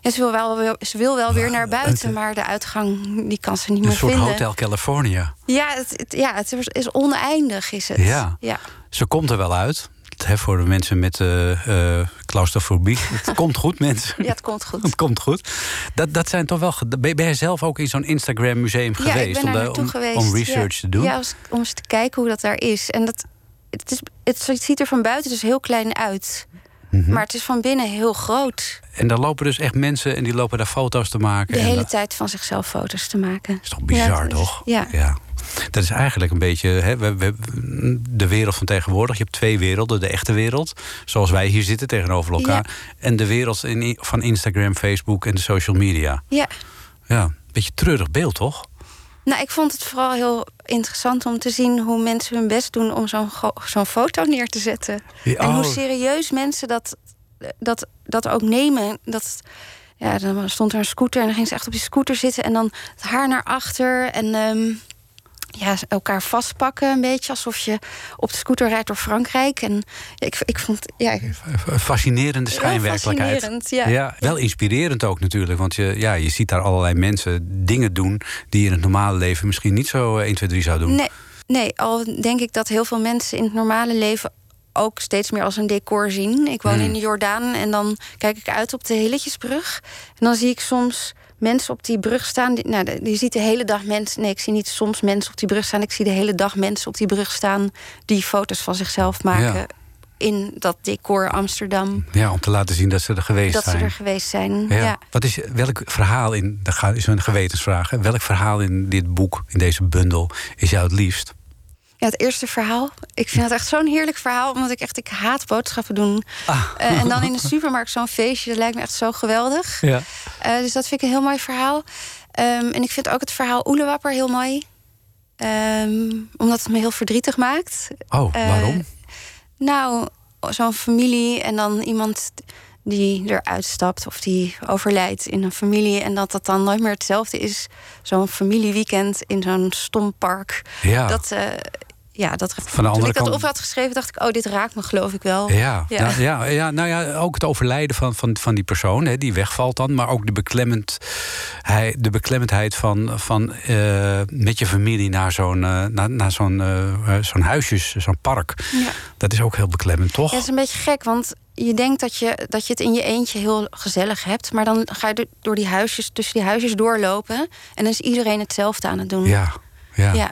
S5: ja, ze, wil wel, weer- ze wil wel weer naar buiten... maar de uitgang die kan ze niet
S4: Een
S5: meer
S4: soort
S5: vinden.
S4: Hotel California.
S5: Ja, het, het- ja, het is- is oneindig, is het.
S4: Ja.
S5: ja.
S4: Ze komt er wel uit. Hè, voor de mensen met eh, eh, claustrofobie. Het komt goed, mensen.
S5: Ja, het komt goed.
S4: Het komt goed. Dat, dat zijn toch wel. Ben jij zelf ook in zo'n Instagram museum
S5: Ja,
S4: geweest? om,
S5: daar
S4: om,
S5: geweest.
S4: om research
S5: ja.
S4: te doen?
S5: Ja, om eens te kijken hoe dat daar is. En dat, het, is, het ziet er van buiten dus heel klein uit.
S4: Mhm.
S5: Maar het is van binnen heel groot.
S4: En daar lopen dus echt mensen en die lopen daar foto's te maken.
S5: De hele tijd van zichzelf foto's te maken.
S4: is toch bizar,
S5: Ja, het is-
S4: toch?
S5: Ja.
S4: ja. Dat is eigenlijk een beetje hè, we, we, de wereld van tegenwoordig. Je hebt twee werelden. De echte wereld, zoals wij hier zitten tegenover elkaar. En de wereld in, van Instagram, Facebook en de social media.
S5: Ja.
S4: Ja, een beetje treurig beeld, toch?
S5: Nou, ik vond het vooral heel interessant om te zien hoe mensen hun best doen om zo'n zo'n foto neer te zetten. En hoe
S4: oh.
S5: serieus mensen dat, dat, dat ook nemen. Dat, ja, dan stond er een scooter en dan ging ze echt op die scooter zitten en dan het haar naar achter en ehm, ja, elkaar vastpakken een beetje alsof je op de scooter rijdt door Frankrijk. En ik, ik vond ja,
S4: fascinerende schijnwerkelijkheid.
S5: Fascinerend, ja.
S4: ja. wel inspirerend ook natuurlijk, want je, ja, je ziet daar allerlei mensen dingen doen die je in het normale leven misschien niet zo 1, 2, 3 zou doen.
S5: Nee, nee, al denk ik dat heel veel mensen in het normale leven ook steeds meer als een decor zien. Ik woon
S4: Hmm.
S5: in de Jordaan en dan kijk ik uit op de Hilletjesbrug. En dan zie ik soms mensen op die brug staan. Die, nou, je ziet de hele dag mensen. Nee, ik zie niet soms mensen op die brug staan. Ik zie de hele dag mensen op die brug staan die foto's van zichzelf maken.
S4: Ja.
S5: In dat decor Amsterdam.
S4: Ja, om te laten zien dat ze er geweest
S5: dat
S4: zijn.
S5: ze er geweest zijn.
S4: Ja.
S5: Ja.
S4: Wat is, welk verhaal in, dat is een gewetensvraag, hè? welk verhaal in dit boek, in deze bundel, is jou het liefst?
S5: Ja, het eerste verhaal. Ik vind het echt zo'n heerlijk verhaal. Omdat ik echt, ik haat boodschappen doen.
S4: Ah.
S5: Eh, en dan in de supermarkt zo'n feestje. Dat lijkt me echt zo geweldig.
S4: Ja.
S5: Eh, dus dat vind ik een heel mooi verhaal. Ehm, en ik vind ook het verhaal Oelewapper heel mooi. Ehm, omdat het me heel verdrietig maakt.
S4: Oh,
S5: Eh,
S4: waarom?
S5: Nou, zo'n familie en dan iemand die eruit stapt of die overlijdt in een familie. En dat dat dan nooit meer hetzelfde is. Zo'n familieweekend in zo'n stom park.
S4: Ja.
S5: Dat, ja, dat,
S4: Van de
S5: toen
S4: andere
S5: ik dat op had geschreven, dacht ik, oh, dit raakt me geloof ik wel.
S4: Ja,
S5: Ja.
S4: Nou, ja, ja, nou ja, ook het overlijden van, van, van die persoon, hè, die wegvalt dan. Maar ook de, beklemmend, hij, de beklemmendheid van, van eh, met je familie naar zo'n eh, naar, naar zo'n eh, zo'n huisjes, zo'n park.
S5: Ja.
S4: Dat is ook heel beklemmend, toch?
S5: Ja, het is een beetje gek, want je denkt dat je, dat je het in je eentje heel gezellig hebt. Maar dan ga je do- door die huisjes, tussen die huisjes doorlopen. En dan is iedereen hetzelfde aan het doen.
S4: Ja, ja.
S5: Ja.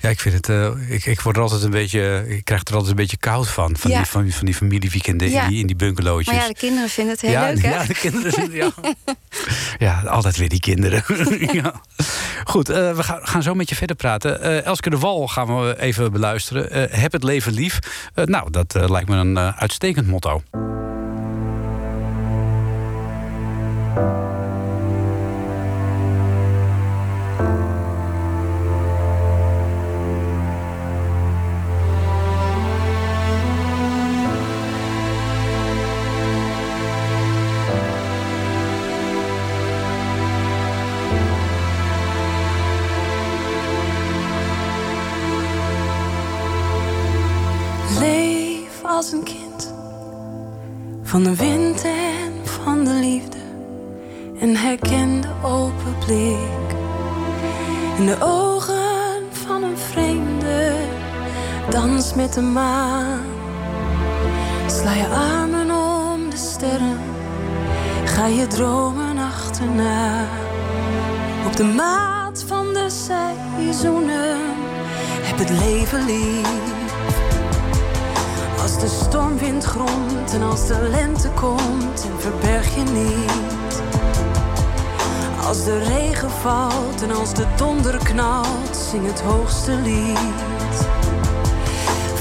S4: Ja, ik vind het. eh, ik, ik word er altijd een beetje. Ik krijg er altijd een beetje koud van. Van,
S5: Ja.
S4: die, van, van die familieweekenden
S5: Ja.
S4: in, die, in die bungalowtjes.
S5: Maar ja, de kinderen vinden het heel leuk, hè?
S4: ja, de kinderen zijn. Ja, ja altijd weer die kinderen. ja. Goed, eh, we gaan, gaan zo met je verder praten. Eh, Elske de Wal gaan we even beluisteren. Heb het leven lief. Nou, dat lijkt me een uitstekend motto.
S9: Van de wind en van de liefde. En herken de open blik in de ogen van een vreemde. Dans met de maan. Sla je armen om de sterren. Ga je dromen achterna. Op de maat van de seizoenen. Heb het leven lief. De stormwind gromt en als de lente komt en verberg je niet. Als de regen valt en als de donder knalt, zing het hoogste lied.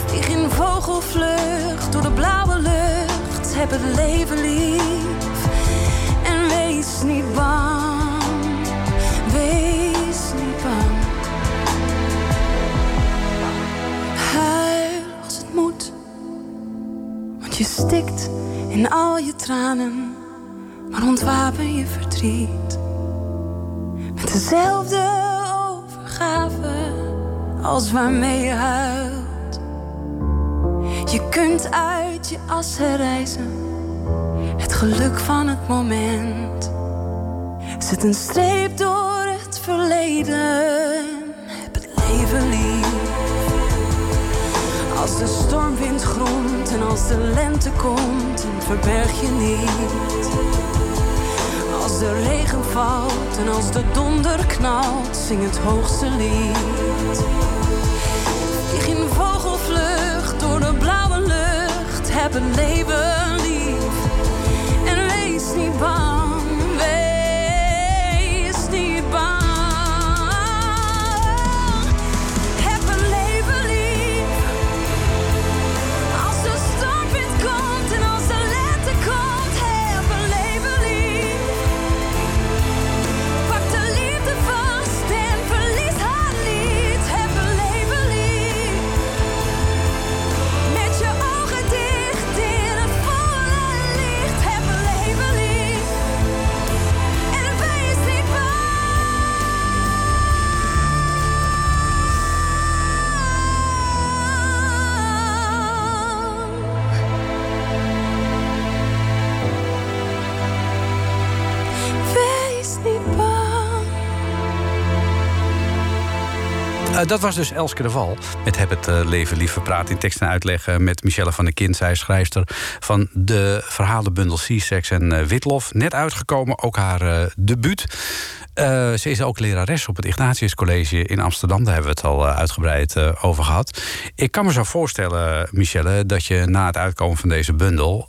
S9: Vlieg in vogelvlucht door de blauwe lucht, heb het leven lief. En wees niet bang, Stikt in al je tranen, maar ontwapen je verdriet. Met dezelfde overgave als waarmee je huilt. Je kunt uit je as herreizen, het geluk van het moment. Zet een streep door het verleden, de stormwind gromt en als de lente komt, verberg je niet. Als de regen valt en als de donder knalt, zing het hoogste lied. Vlieg in vogelvlucht door de blauwe lucht, heb het leven lief. En wees niet bang.
S4: Dat was dus Elske de Val met Heb het uh, leven lief. Praten in tekst en uitleg uh, met Michelle van der Kind. Zij schrijfster van de verhalenbundel C-Sex en Witlof. Net uitgekomen, ook haar debuut. ze is ook lerares op het Ignatius College in Amsterdam. Daar hebben we het al uitgebreid over gehad. Ik kan me zo voorstellen, Michelle, dat je na het uitkomen van deze bundel...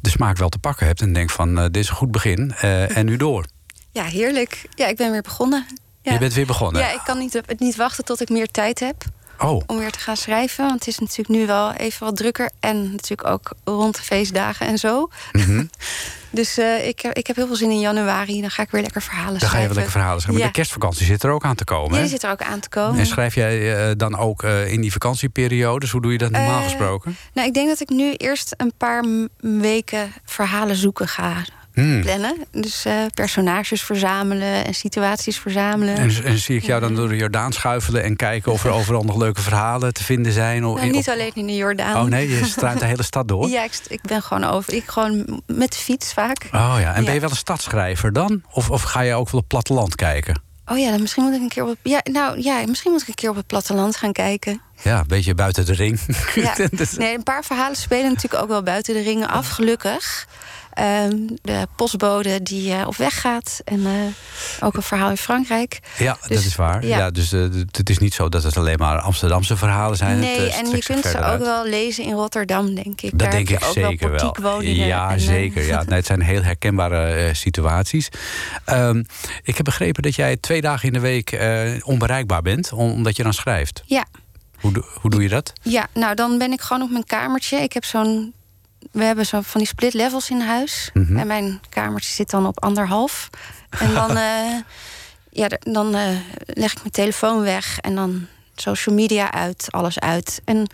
S4: de smaak wel te pakken hebt en denkt van, dit is een goed begin en nu door.
S5: Ja, heerlijk. Ja, ik ben weer begonnen. Ja.
S4: Je bent weer begonnen?
S5: Ja, ik kan niet, niet wachten tot ik meer tijd heb.
S4: Oh.
S5: Om weer te gaan schrijven. Want het is natuurlijk nu wel even wat drukker. En natuurlijk ook rond de feestdagen en zo.
S4: Mhm.
S5: dus uh, ik, ik heb heel veel zin in januari. Dan ga ik weer lekker verhalen
S4: dan
S5: schrijven.
S4: Dan ga je wel lekker verhalen schrijven. Maar de kerstvakantie zit er ook aan te komen.
S5: Ja, die zit er ook aan te komen.
S4: En schrijf jij uh, dan ook uh, in die vakantieperiodes? Hoe doe je dat normaal gesproken?
S5: Nou, ik denk dat ik nu eerst een paar weken verhalen zoeken ga
S4: Hmm.
S5: plannen. Dus uh, personages verzamelen en situaties verzamelen.
S4: En, en, zie ik jou dan door de Jordaan schuifelen en kijken of er overal nog leuke verhalen te vinden zijn? Of,
S5: nou, niet alleen in de Jordaan.
S4: Oh nee, je struint de hele stad door?
S5: Ja, ik, ik, ben gewoon over. Ik gewoon met de fiets vaak.
S4: Oh ja, en ben je wel een stadschrijver dan? Of, of ga je ook wel op het platteland kijken?
S5: Oh ja, dan misschien moet ik een keer op het, ja, nou ja, misschien moet ik een keer op het platteland gaan kijken.
S4: Ja, een beetje buiten de ring.
S5: Ja. Nee, een paar verhalen spelen natuurlijk ook wel buiten de ringen af, gelukkig. Um, de postbode die uh, op weg gaat. En uh, ook een verhaal in Frankrijk.
S4: Ja, dus, dat is waar. Ja. ja dus uh, het is niet zo dat het alleen maar Amsterdamse verhalen zijn.
S5: Nee,
S4: het,
S5: en je kunt ze ook wel lezen in Rotterdam, denk ik.
S4: Dat
S5: Daar
S4: denk ik
S5: ook
S4: zeker
S5: wel.
S4: wel.
S5: Woningen
S4: ja,
S5: en,
S4: zeker. Ja. Nee, het zijn heel herkenbare situaties. Um, ik heb begrepen dat jij twee dagen in de week onbereikbaar bent, omdat je dan schrijft.
S5: Ja.
S4: Hoe, hoe doe je dat?
S5: Ja, nou dan ben ik gewoon op mijn kamertje. Ik heb zo'n we hebben zo van die split levels in huis.
S4: Mm -hmm.
S5: En mijn kamertje zit dan op anderhalf. En dan, uh, ja, dan uh, leg ik mijn telefoon weg en dan social media uit, alles uit. En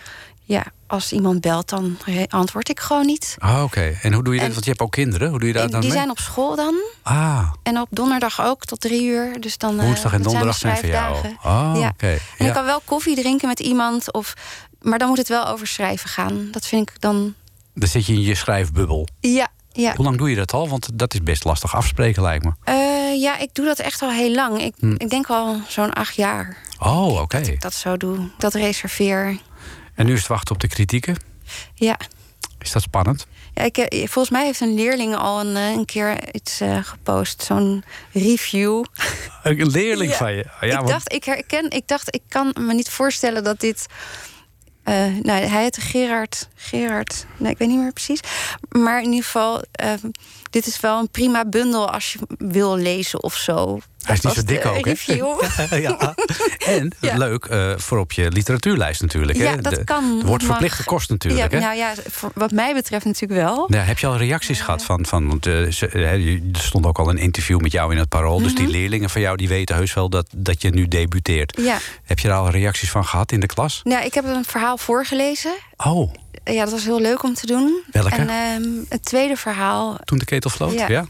S5: ja, als iemand belt, dan antwoord ik gewoon niet.
S4: Ah, oké. Okay. En hoe doe je dat? Want je hebt ook kinderen. Hoe doe je dat dan?
S5: Die
S4: mee?
S5: zijn op school dan.
S4: Ah.
S5: En op donderdag ook tot drie uur. Dus dan,
S4: Woensdag en donderdag zijn,
S5: zijn
S4: voor jou. Oh,
S5: ja.
S4: oké. Okay.
S5: En
S4: ja.
S5: ik kan wel koffie drinken met iemand. Of, maar dan moet het wel over schrijven gaan. Dat vind ik dan
S4: dan zit je in je schrijfbubbel.
S5: Ja, ja.
S4: Hoe lang doe je dat al? Want dat is best lastig afspreken, lijkt me.
S5: Uh, ja, ik doe dat echt al heel lang. Ik,
S4: hm.
S5: ik denk al zo'n acht jaar.
S4: Oh, oké. Okay.
S5: Dat ik dat zo doe. Dat reserveer.
S4: En nu is het wachten op de kritieken?
S5: Ja.
S4: Is dat spannend?
S5: Ja, ik, volgens mij heeft een leerling al een, een keer iets uh, gepost, zo'n review.
S4: Een leerling ja. van je?
S5: Ja, ik, want... dacht, ik, herken, ik dacht, ik kan me niet voorstellen dat dit Uh, nou, hij heette Gerard. Gerard. Nee, ik weet niet meer precies. Maar in ieder geval, uh, dit is wel een prima bundel als je wil lezen of zo.
S4: Hij is niet zo dik ook,
S5: hè?
S4: ja. En ja. leuk uh, voor op je literatuurlijst natuurlijk.
S5: Ja,
S4: hè?
S5: dat
S4: de,
S5: kan.
S4: Er wordt verplichte kost natuurlijk.
S5: Ja,
S4: hè?
S5: nou ja, wat mij betreft natuurlijk wel.
S4: Ja, heb je al reacties gehad van... van want, ze, er stond ook al een interview met jou in het Parool. Mm -hmm. Dus die leerlingen van jou die weten heus wel dat, dat je nu debuteert.
S5: Ja.
S4: Heb je daar al reacties van gehad in de klas?
S5: Ja, ik heb een verhaal voorgelezen.
S4: Oh.
S5: Ja, dat was heel leuk om te doen.
S4: Welke?
S5: En um, het tweede verhaal...
S4: Toen de ketel floot, ja.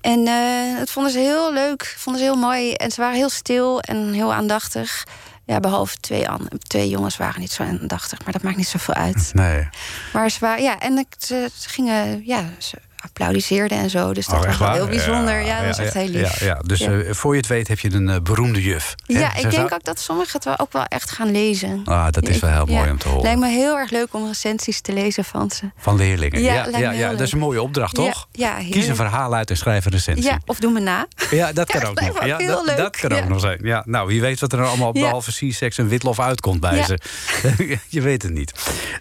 S5: En uh, het vonden ze heel leuk, vonden ze heel mooi. En ze waren heel stil en heel aandachtig. Ja, behalve twee, twee jongens waren niet zo aandachtig, maar dat maakt niet zoveel uit.
S4: Nee.
S5: Maar ze waren, ja, en ze, ze gingen, ja, ze applaudisseerden en zo. Dus dat
S4: oh,
S5: was wel heel
S4: ja,
S5: bijzonder. Ja, dat was echt heel lief.
S4: Ja, ja. Dus. Uh, voor je het weet heb je een uh, beroemde juf.
S5: Ja, ik denk ook dat sommigen het wel ook wel echt gaan lezen.
S4: Ah, dat is wel heel mooi om te horen.
S5: Lijkt me heel erg leuk om recensies te lezen van ze.
S4: Van leerlingen?
S5: Ja,
S4: ja, ja, dat is een mooie opdracht, toch?
S5: Ja,
S4: Kies een verhaal uit en schrijf een recensie.
S5: Ja, of doe me na.
S4: Ja, dat kan ook nog. Ja, dat, dat kan ook nog zijn. Ja, nou, wie weet wat er allemaal behalve C-sex en witlof uitkomt bij ze. je weet het niet.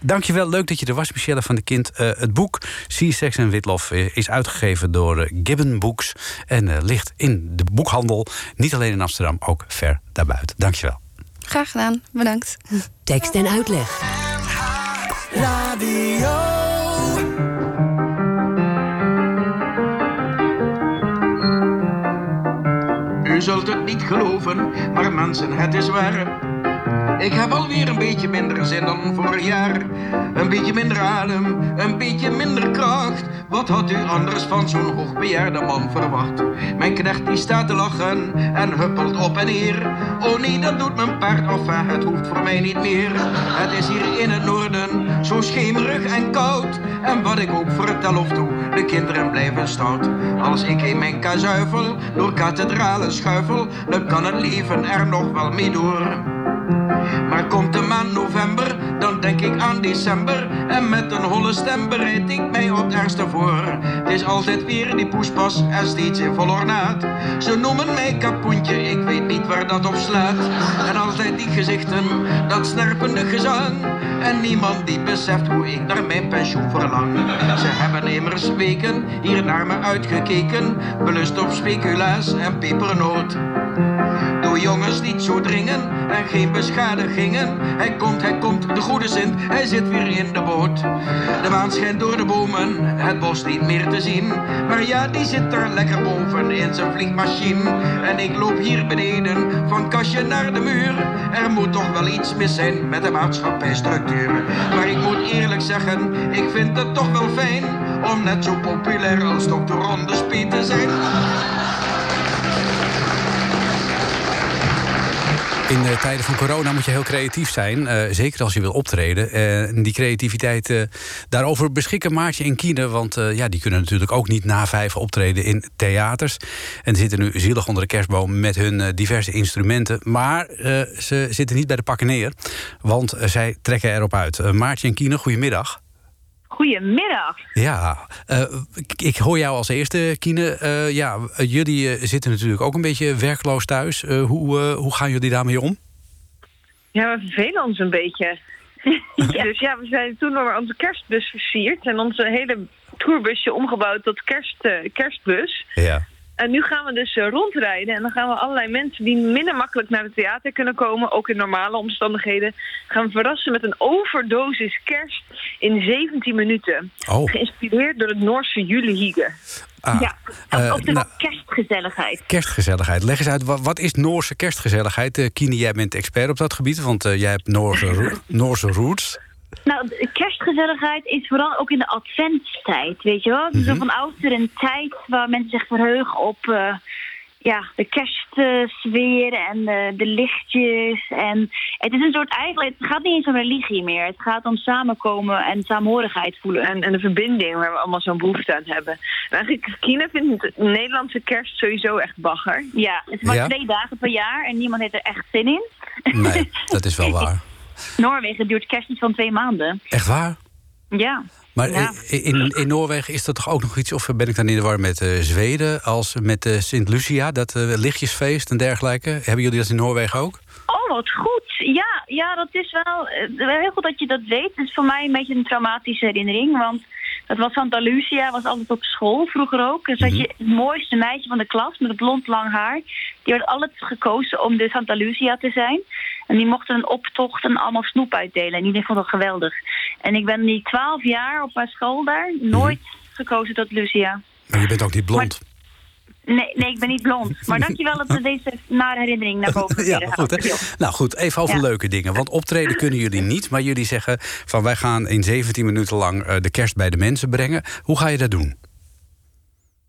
S4: Dankjewel, leuk dat je er was, Michelle van de Kind. Uh, het boek C-sex en witlof is uitgegeven door Gibbon Books. En uh, ligt in de boekhandel. Niet alleen in Amsterdam, ook ver daarbuiten. Dankjewel.
S5: Graag gedaan, bedankt.
S1: Tekst en uitleg.
S10: Radio. U zult het niet geloven, maar mensen, het is waar.
S7: Ik heb alweer een beetje minder zin dan vorig jaar. Een beetje minder adem, een beetje minder kracht. Wat had u anders van zo'n hoogbejaarde man verwacht? Mijn knecht die staat te lachen en huppelt op en neer. Oh nee, dat doet mijn paard af, het hoeft voor mij niet meer. Het is hier in het noorden zo schemerig en koud. En wat ik ook vertel of doe, de kinderen blijven stout. Als ik in mijn kazuifel door kathedralen schuifel, dan kan het leven er nog wel mee door. Maar komt de maand november, dan denk ik aan december. En met een holle stem bereid ik mij op het ergste voor. Het is altijd weer die poespas en steeds in vol ornaat. Ze noemen mij kapoentje, ik weet niet waar dat op slaat. En altijd die gezichten, dat snerpende gezang. En niemand die beseft hoe ik naar mijn pensioen verlang. Ze hebben immers weken hier naar me uitgekeken. Belust op speculaas en pepernoot. Jongens niet zo dringen en geen beschadigingen. Hij komt, hij komt, de goede Sint, hij zit weer in de boot. De maan schijnt door de bomen, het bos niet meer te zien. Maar ja, die zit daar lekker boven in zijn vliegmachine. En ik loop hier beneden, van kastje naar de muur. Er moet toch wel iets mis zijn met de maatschappijstructuur. Maar ik moet eerlijk zeggen, ik vind het toch wel fijn om net zo populair als Dr. Ronde Speed te zijn.
S4: In uh, tijden van corona moet je heel creatief zijn. Uh, zeker als je wil optreden. Uh, die creativiteit, daarover beschikken Maartje en Kiene. Want ja, die kunnen natuurlijk ook niet na vijf optreden in theaters. En zitten nu zielig onder de kerstboom met hun diverse instrumenten. Maar ze zitten niet bij de pakken neer. Want zij trekken erop uit. Maartje en Kiene, goedemiddag.
S11: Goedemiddag.
S4: Ja, uh, ik hoor jou als eerste, Kine. Uh, ja, jullie uh, zitten natuurlijk ook een beetje werkloos thuis. hoe, hoe gaan jullie daarmee om?
S11: Ja, we vervelen ons een beetje. ja. Dus ja, we zijn toen nog onze kerstbus versierd... en onze hele tourbusje omgebouwd tot kerst, kerstbus.
S4: Ja.
S11: En nu gaan we dus rondrijden en dan gaan we allerlei mensen die minder makkelijk naar het theater kunnen komen, ook in normale omstandigheden, gaan we verrassen met een overdosis kerst in 17 minuten.
S4: Oh.
S11: Geïnspireerd door het Noorse julehige.
S4: Ah,
S11: ja,
S4: uh,
S11: oftewel nou, kerstgezelligheid.
S4: Kerstgezelligheid. Leg eens uit, wat, wat is Noorse kerstgezelligheid? Uh, Kini, jij bent expert op dat gebied, want uh, jij hebt Noorse, Noorse roots.
S11: Nou, kerstgezelligheid is vooral ook in de adventstijd, weet je wel? Mm -hmm. Zo van oudsher een tijd waar mensen zich verheugen op ja, de kerstsfeer en de, de, lichtjes. En het is een soort eigenlijk, het gaat niet eens om religie meer. Het gaat om samenkomen en saamhorigheid voelen. En, en de verbinding waar we allemaal zo'n behoefte aan hebben. En eigenlijk, Kina vindt de Nederlandse kerst sowieso echt bagger. Ja, het is maar
S4: Ja?
S11: twee dagen per jaar en niemand heeft er echt zin in.
S4: Nee, dat is wel waar.
S11: Noorwegen duurt kerst niet van twee maanden.
S4: Echt waar?
S11: Ja.
S4: Maar
S11: Ja.
S4: in, in Noorwegen is dat toch ook nog iets... of ben ik dan in de war met eh, Zweden... als met eh, Sint Lucia, dat eh, lichtjesfeest en dergelijke? Hebben jullie dat in Noorwegen ook?
S11: Oh, wat goed. Ja, ja dat is wel eh, wel heel goed dat je dat weet. Het is voor mij een beetje een traumatische herinnering. Want dat was Santa Lucia, was altijd op school vroeger ook. Dus had je het mooiste meisje van de klas met het blond lang haar. Die werd altijd gekozen om de Santa Lucia te zijn. En die mochten een optocht en allemaal snoep uitdelen. En iedereen vond dat geweldig. En ik ben die twaalf jaar op mijn school daar nooit gekozen tot Lucia.
S4: Maar je bent ook niet blond.
S11: Nee, nee, ik ben niet blond. Maar dankjewel dat we deze nare herinnering naar boven
S4: Ja, goed.
S11: halen.
S4: Hè? Nou goed, even over
S11: Ja.
S4: leuke dingen. Want optreden kunnen jullie niet. Maar jullie zeggen van wij gaan in 17 minuten lang eh, de kerst bij de mensen brengen. Hoe ga je dat doen?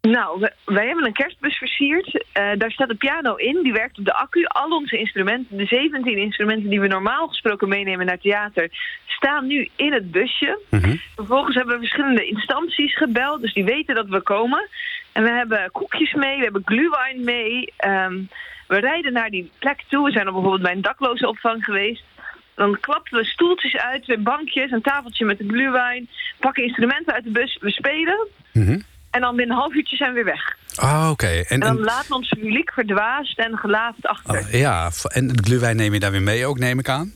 S11: Nou, wij hebben een kerstbus versierd. Eh, daar staat een piano in, die werkt op de accu. Al onze instrumenten, de 17 instrumenten die we normaal gesproken meenemen naar theater, staan nu in het busje. Vervolgens hebben we verschillende instanties gebeld, dus die weten dat we komen. En we hebben koekjes mee, we hebben glühwein mee. Ehm, we rijden naar die plek toe. We zijn al bijvoorbeeld bij een dakloze opvang geweest. Dan klappen we stoeltjes uit, weer bankjes, een tafeltje met de glühwein. Pakken instrumenten uit de bus, we spelen. En dan binnen een half uurtje zijn we weer weg.
S4: Ah, oké. En,
S11: En dan
S4: en,
S11: laten we ons publiek verdwaasd en gelaafd achter.
S4: ah, ja, en het glühwein neem je daar weer mee ook, neem ik aan?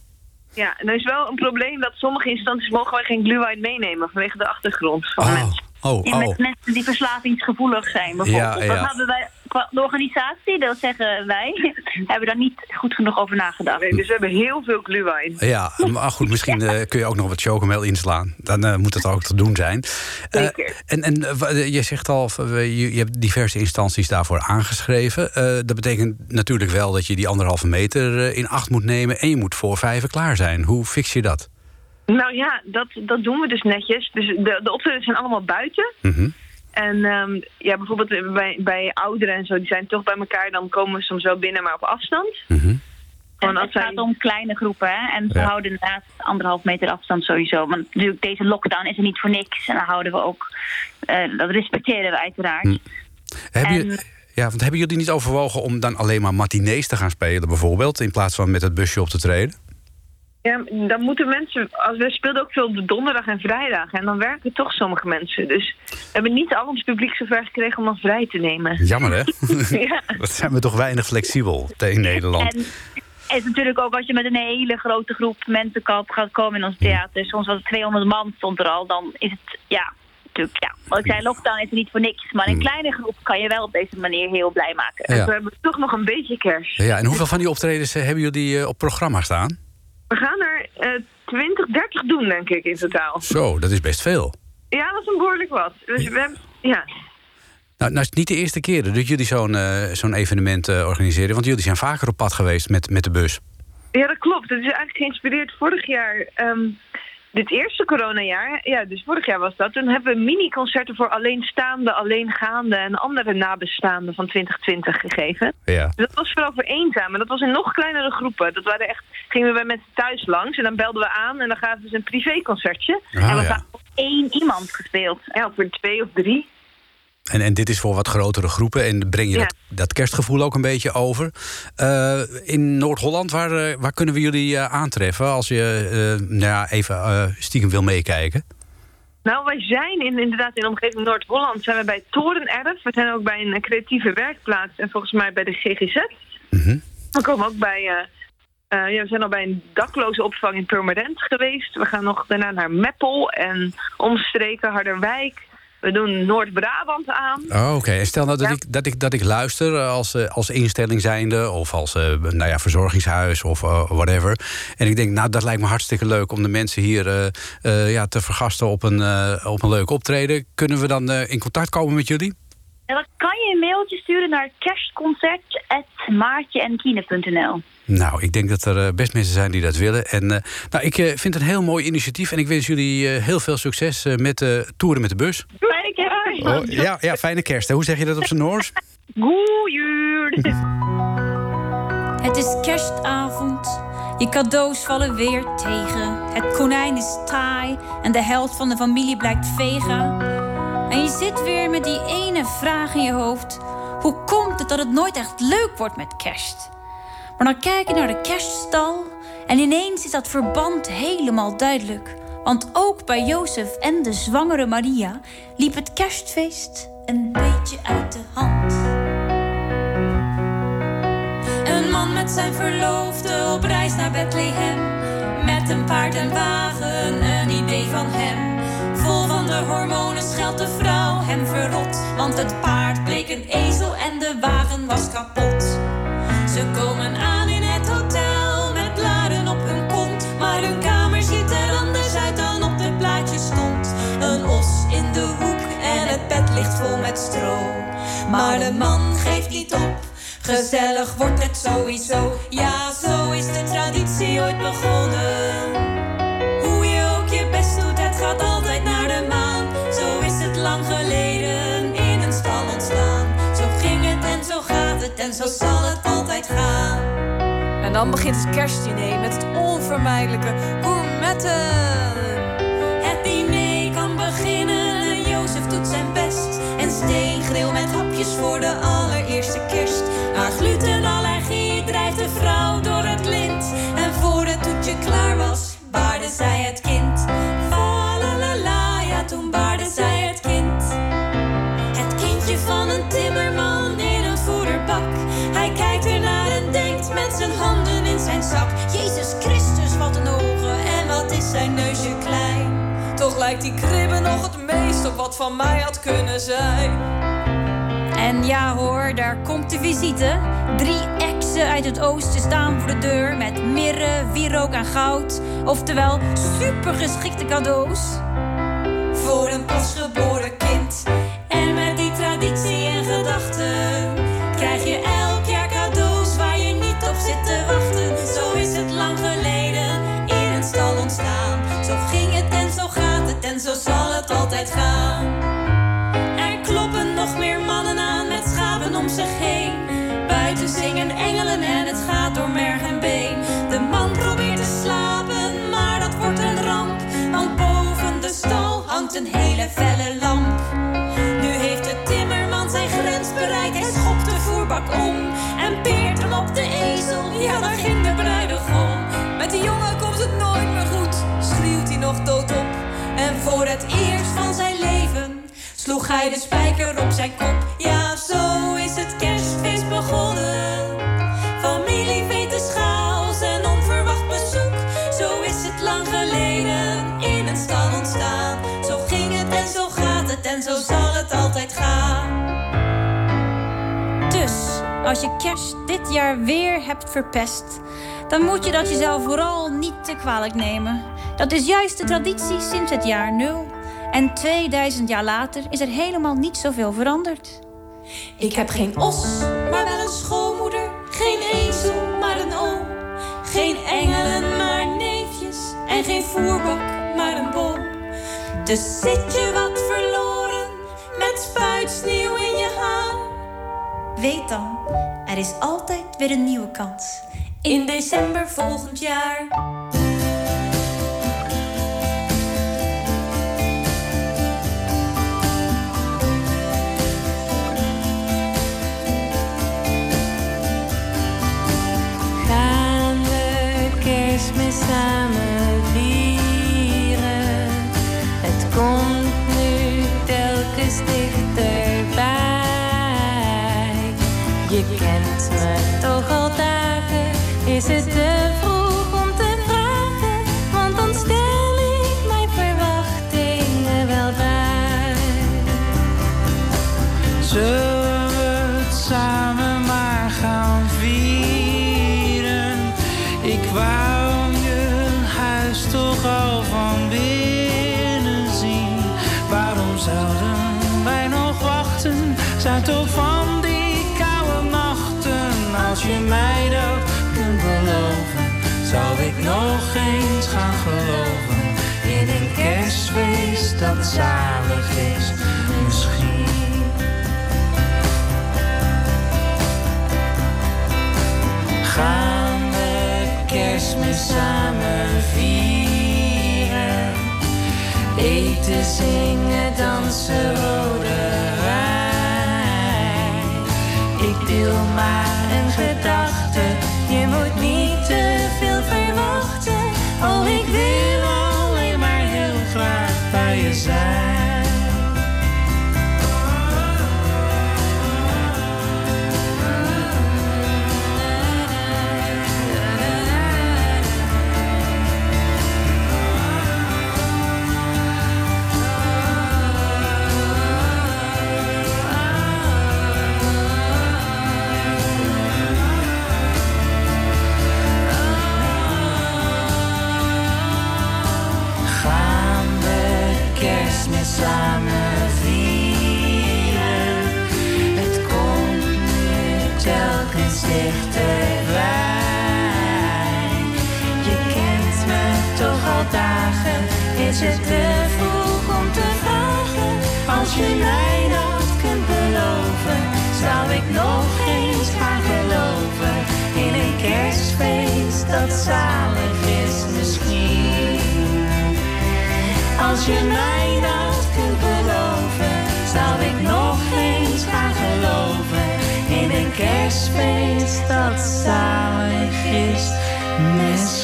S11: Ja, en er is wel een probleem dat sommige instanties mogen wij geen glühwein meenemen vanwege de achtergrond van
S4: Oh,
S11: mensen.
S4: Oh,
S11: Die
S4: oh.
S11: met mensen die verslavingsgevoelig zijn bijvoorbeeld.
S4: Ja, ja.
S11: Dat, hadden wij,
S12: qua de organisatie, dat zeggen wij, hebben daar niet goed genoeg over nagedacht.
S11: Nee, dus we hebben heel veel glühwein.
S4: Ja, maar goed, misschien eh, kun je ook nog wat chocomel inslaan. Dan eh, moet het ook te doen zijn.
S11: Zeker.
S4: en en je zegt al, je, je hebt diverse instanties daarvoor aangeschreven. Eh, dat betekent natuurlijk wel dat je die anderhalve meter in acht moet nemen... en je moet voor vijven klaar zijn. Hoe fix je dat?
S11: Nou ja, dat, dat doen we dus netjes. Dus de, de optredens zijn allemaal buiten.
S4: Mhm.
S11: En ehm, ja, bijvoorbeeld bij, bij ouderen en zo, die zijn toch bij elkaar. Dan komen we soms wel binnen, maar op afstand.
S12: En
S11: Gewoon als
S12: het gaat om kleine groepen, hè? En we
S11: Ja.
S12: houden inderdaad anderhalf meter afstand sowieso. Want natuurlijk, deze lockdown is er niet voor niks. En dan houden we ook... eh, dat respecteren we uiteraard.
S4: Hm. Hebben
S12: En-
S4: je- ja, want hebben jullie niet overwogen om dan alleen maar matinees te gaan spelen bijvoorbeeld... in plaats van met het busje op te treden?
S11: Ja, dan moeten mensen... Als we speelden ook veel op de donderdag en vrijdag. En dan werken toch sommige mensen. Dus we hebben niet al ons publiek zover gekregen om dan vrij te nemen.
S4: Jammer, hè?
S11: ja.
S4: Dat zijn we toch weinig flexibel in Nederland.
S12: En het is natuurlijk ook als je met een hele grote groep mensen kan- gaat komen in ons theater. Soms was het 200 man stond er al. Dan is het, ja, natuurlijk, ja. Wat ik zei, lockdown is er niet voor niks. Maar een kleine groep kan je wel op deze manier heel blij maken.
S4: Ja.
S11: We hebben toch nog een beetje kerst.
S4: Ja, en hoeveel van die optredens eh, hebben jullie eh, op programma staan?
S11: We gaan er eh 20, 30 doen, denk ik, in totaal.
S4: Zo, dat is best veel.
S11: Ja, dat is een behoorlijk wat. Dus we hebben... Ja.
S4: Nou, nou is het niet de eerste keer dat jullie zo'n eh, zo'n evenement eh, organiseren... want jullie zijn vaker op pad geweest met, met de bus.
S11: Ja, dat klopt. Het is eigenlijk geïnspireerd vorig jaar. ehm, dit eerste coronajaar, ja, dus vorig jaar was dat. Toen hebben we mini-concerten voor alleenstaande, alleengaande en andere nabestaanden van 2020 gegeven.
S4: Ja.
S11: Dat was vooral voor eenzamen. Dat was in nog kleinere groepen. Dat waren echt, gingen we bij mensen thuis langs en dan belden we aan en dan gaven ze een privéconcertje.
S4: Ah,
S11: en we
S4: ja.
S11: voor één iemand gespeeld. Ja, of voor twee of drie.
S4: En, en dit is voor wat grotere groepen en breng je
S11: Ja.
S4: dat, dat kerstgevoel ook een beetje over. Eh, in Noord-Holland, waar, eh, waar kunnen we jullie eh, aantreffen... als je nou ja, even stiekem wil meekijken?
S11: Nou, wij zijn in, inderdaad in de omgeving Noord-Holland zijn we bij Torenerf. We zijn ook bij een creatieve werkplaats en volgens mij bij de GGZ. We komen ook bij... ja, we zijn al bij een dakloze opvang in Purmerend geweest. We gaan nog daarna naar Meppel en omstreken Harderwijk. We doen Noord-Brabant aan.
S4: Oh, Oké, en stel nou dat,
S11: Ja.
S4: ik, dat, ik, dat ik luister eh, als, eh, als instelling zijnde... of als eh, nou ja, verzorgingshuis of whatever. En ik denk, nou, dat lijkt me hartstikke leuk... om de mensen hier ja, te vergasten op een, op een leuk optreden. Kunnen we dan in contact komen met jullie?
S12: En dan kan je een mailtje sturen naar kerstconcert.maartjenkine.nl
S4: Nou, ik denk dat er eh, best mensen zijn die dat willen. En eh, nou, ik eh, vind het een heel mooi initiatief... en ik wens jullie eh, heel veel succes met de toeren met de bus.
S12: Fijne kerst!
S4: Oh, ja, ja, fijne kerst. hè. Hoe zeg je dat op zijn Noors?
S11: Goeie
S13: Het is kerstavond. Je cadeaus vallen weer tegen. Het konijn is taai en de helft van de familie blijkt vega. En je zit weer met die ene vraag in je hoofd. Hoe komt het dat het nooit echt leuk wordt met kerst? Maar dan kijk je naar de kerststal en ineens is dat verband helemaal duidelijk. Want ook bij Jozef en de zwangere Maria liep het kerstfeest een beetje uit de hand. Een man met zijn verloofde op reis naar Bethlehem. Met een paard en wagen, een idee van hem. Vol van de hormonen scheldt de vrouw hem verrot. Want het paard bleek een ezel en de wagen was kapot. Ze komen aan in het hotel met blaren op hun kont. Maar hun kamer ziet er anders uit dan op de plaatjes stond. Een os in de hoek en het bed ligt vol met stro. Maar de man geeft niet op. Gezellig wordt het sowieso. Ja, zo is de traditie ooit begonnen. Hoe je ook je best doet, het gaat altijd naar de maan. Zo is het lang geleden in een stal ontstaan. Zo ging het en zo gaat het en zo zal het
S14: En dan begint het kerstdiner met het onvermijdelijke gourmetten.
S13: Het diner kan beginnen en Jozef doet zijn best. En steengrill met hapjes voor de allereerste kerst. Haar glutenallergie drijft de vrouw door het lint. En voor het toetje klaar was, baarde zij het zijn neusje klein.
S14: Toch lijkt die kribbe nog het meest op wat van mij had kunnen zijn.
S15: En ja hoor, daar komt de visite. Drie exen uit het oosten staan voor de deur met mirre, wierook en goud. Oftewel supergeschikte cadeaus.
S13: Voor een pasgeboren kind. Felle lamp. Nu heeft de timmerman zijn grens bereikt. Hij schopt de voerbak om en peert hem op de ezel. Ja, daar ging de bruidegom.
S14: Met die jongen komt het nooit meer goed, schreeuwt hij nog doodop.
S13: En voor het eerst van zijn leven sloeg hij de spijker op zijn kop. Ja, zo zal het altijd gaan.
S15: Dus, als je kerst dit jaar weer hebt verpest, dan moet je dat jezelf vooral niet te kwalijk nemen. Dat is juist de traditie sinds het jaar nul. En 2000 jaar later is er helemaal niet zoveel veranderd.
S13: Ik heb geen os, maar wel een schoonmoeder. Geen ezel, maar een oom. Geen engelen, maar neefjes. En geen voerbak, maar een boom. Dus zit je wat verloren met spuitsneeuw in je haar.
S15: Weet dan, er is altijd weer een nieuwe kans.
S13: In december volgend jaar.
S9: Is het
S16: eens gaan geloven. In een kerstfeest dat zalig is, misschien. Gaan we kerstmis samen vieren? Eten, zingen, dansen, rode wijn. Ik deel maar een gedachte, je moet niet is het te vroeg om te vragen? Als je mij dat kunt beloven, zou ik nog eens gaan geloven in een kerstfeest dat zalig is misschien. Als je mij dat kunt beloven, zou ik nog eens gaan geloven in een kerstfeest dat zalig is misschien.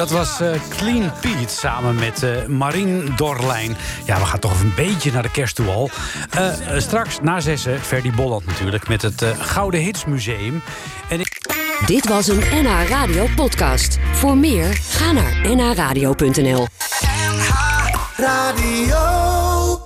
S4: Dat was eh, Clean Pete samen met eh Marien Dorlijn. Ja, we gaan toch een beetje naar de kerst toe al. Eh, straks na zessen, Ferdy Bolland natuurlijk... met het Gouden Hits Museum. En ik...
S1: Dit was een NH Radio podcast. Voor meer, ga naar nhradio.nl.
S17: Radio.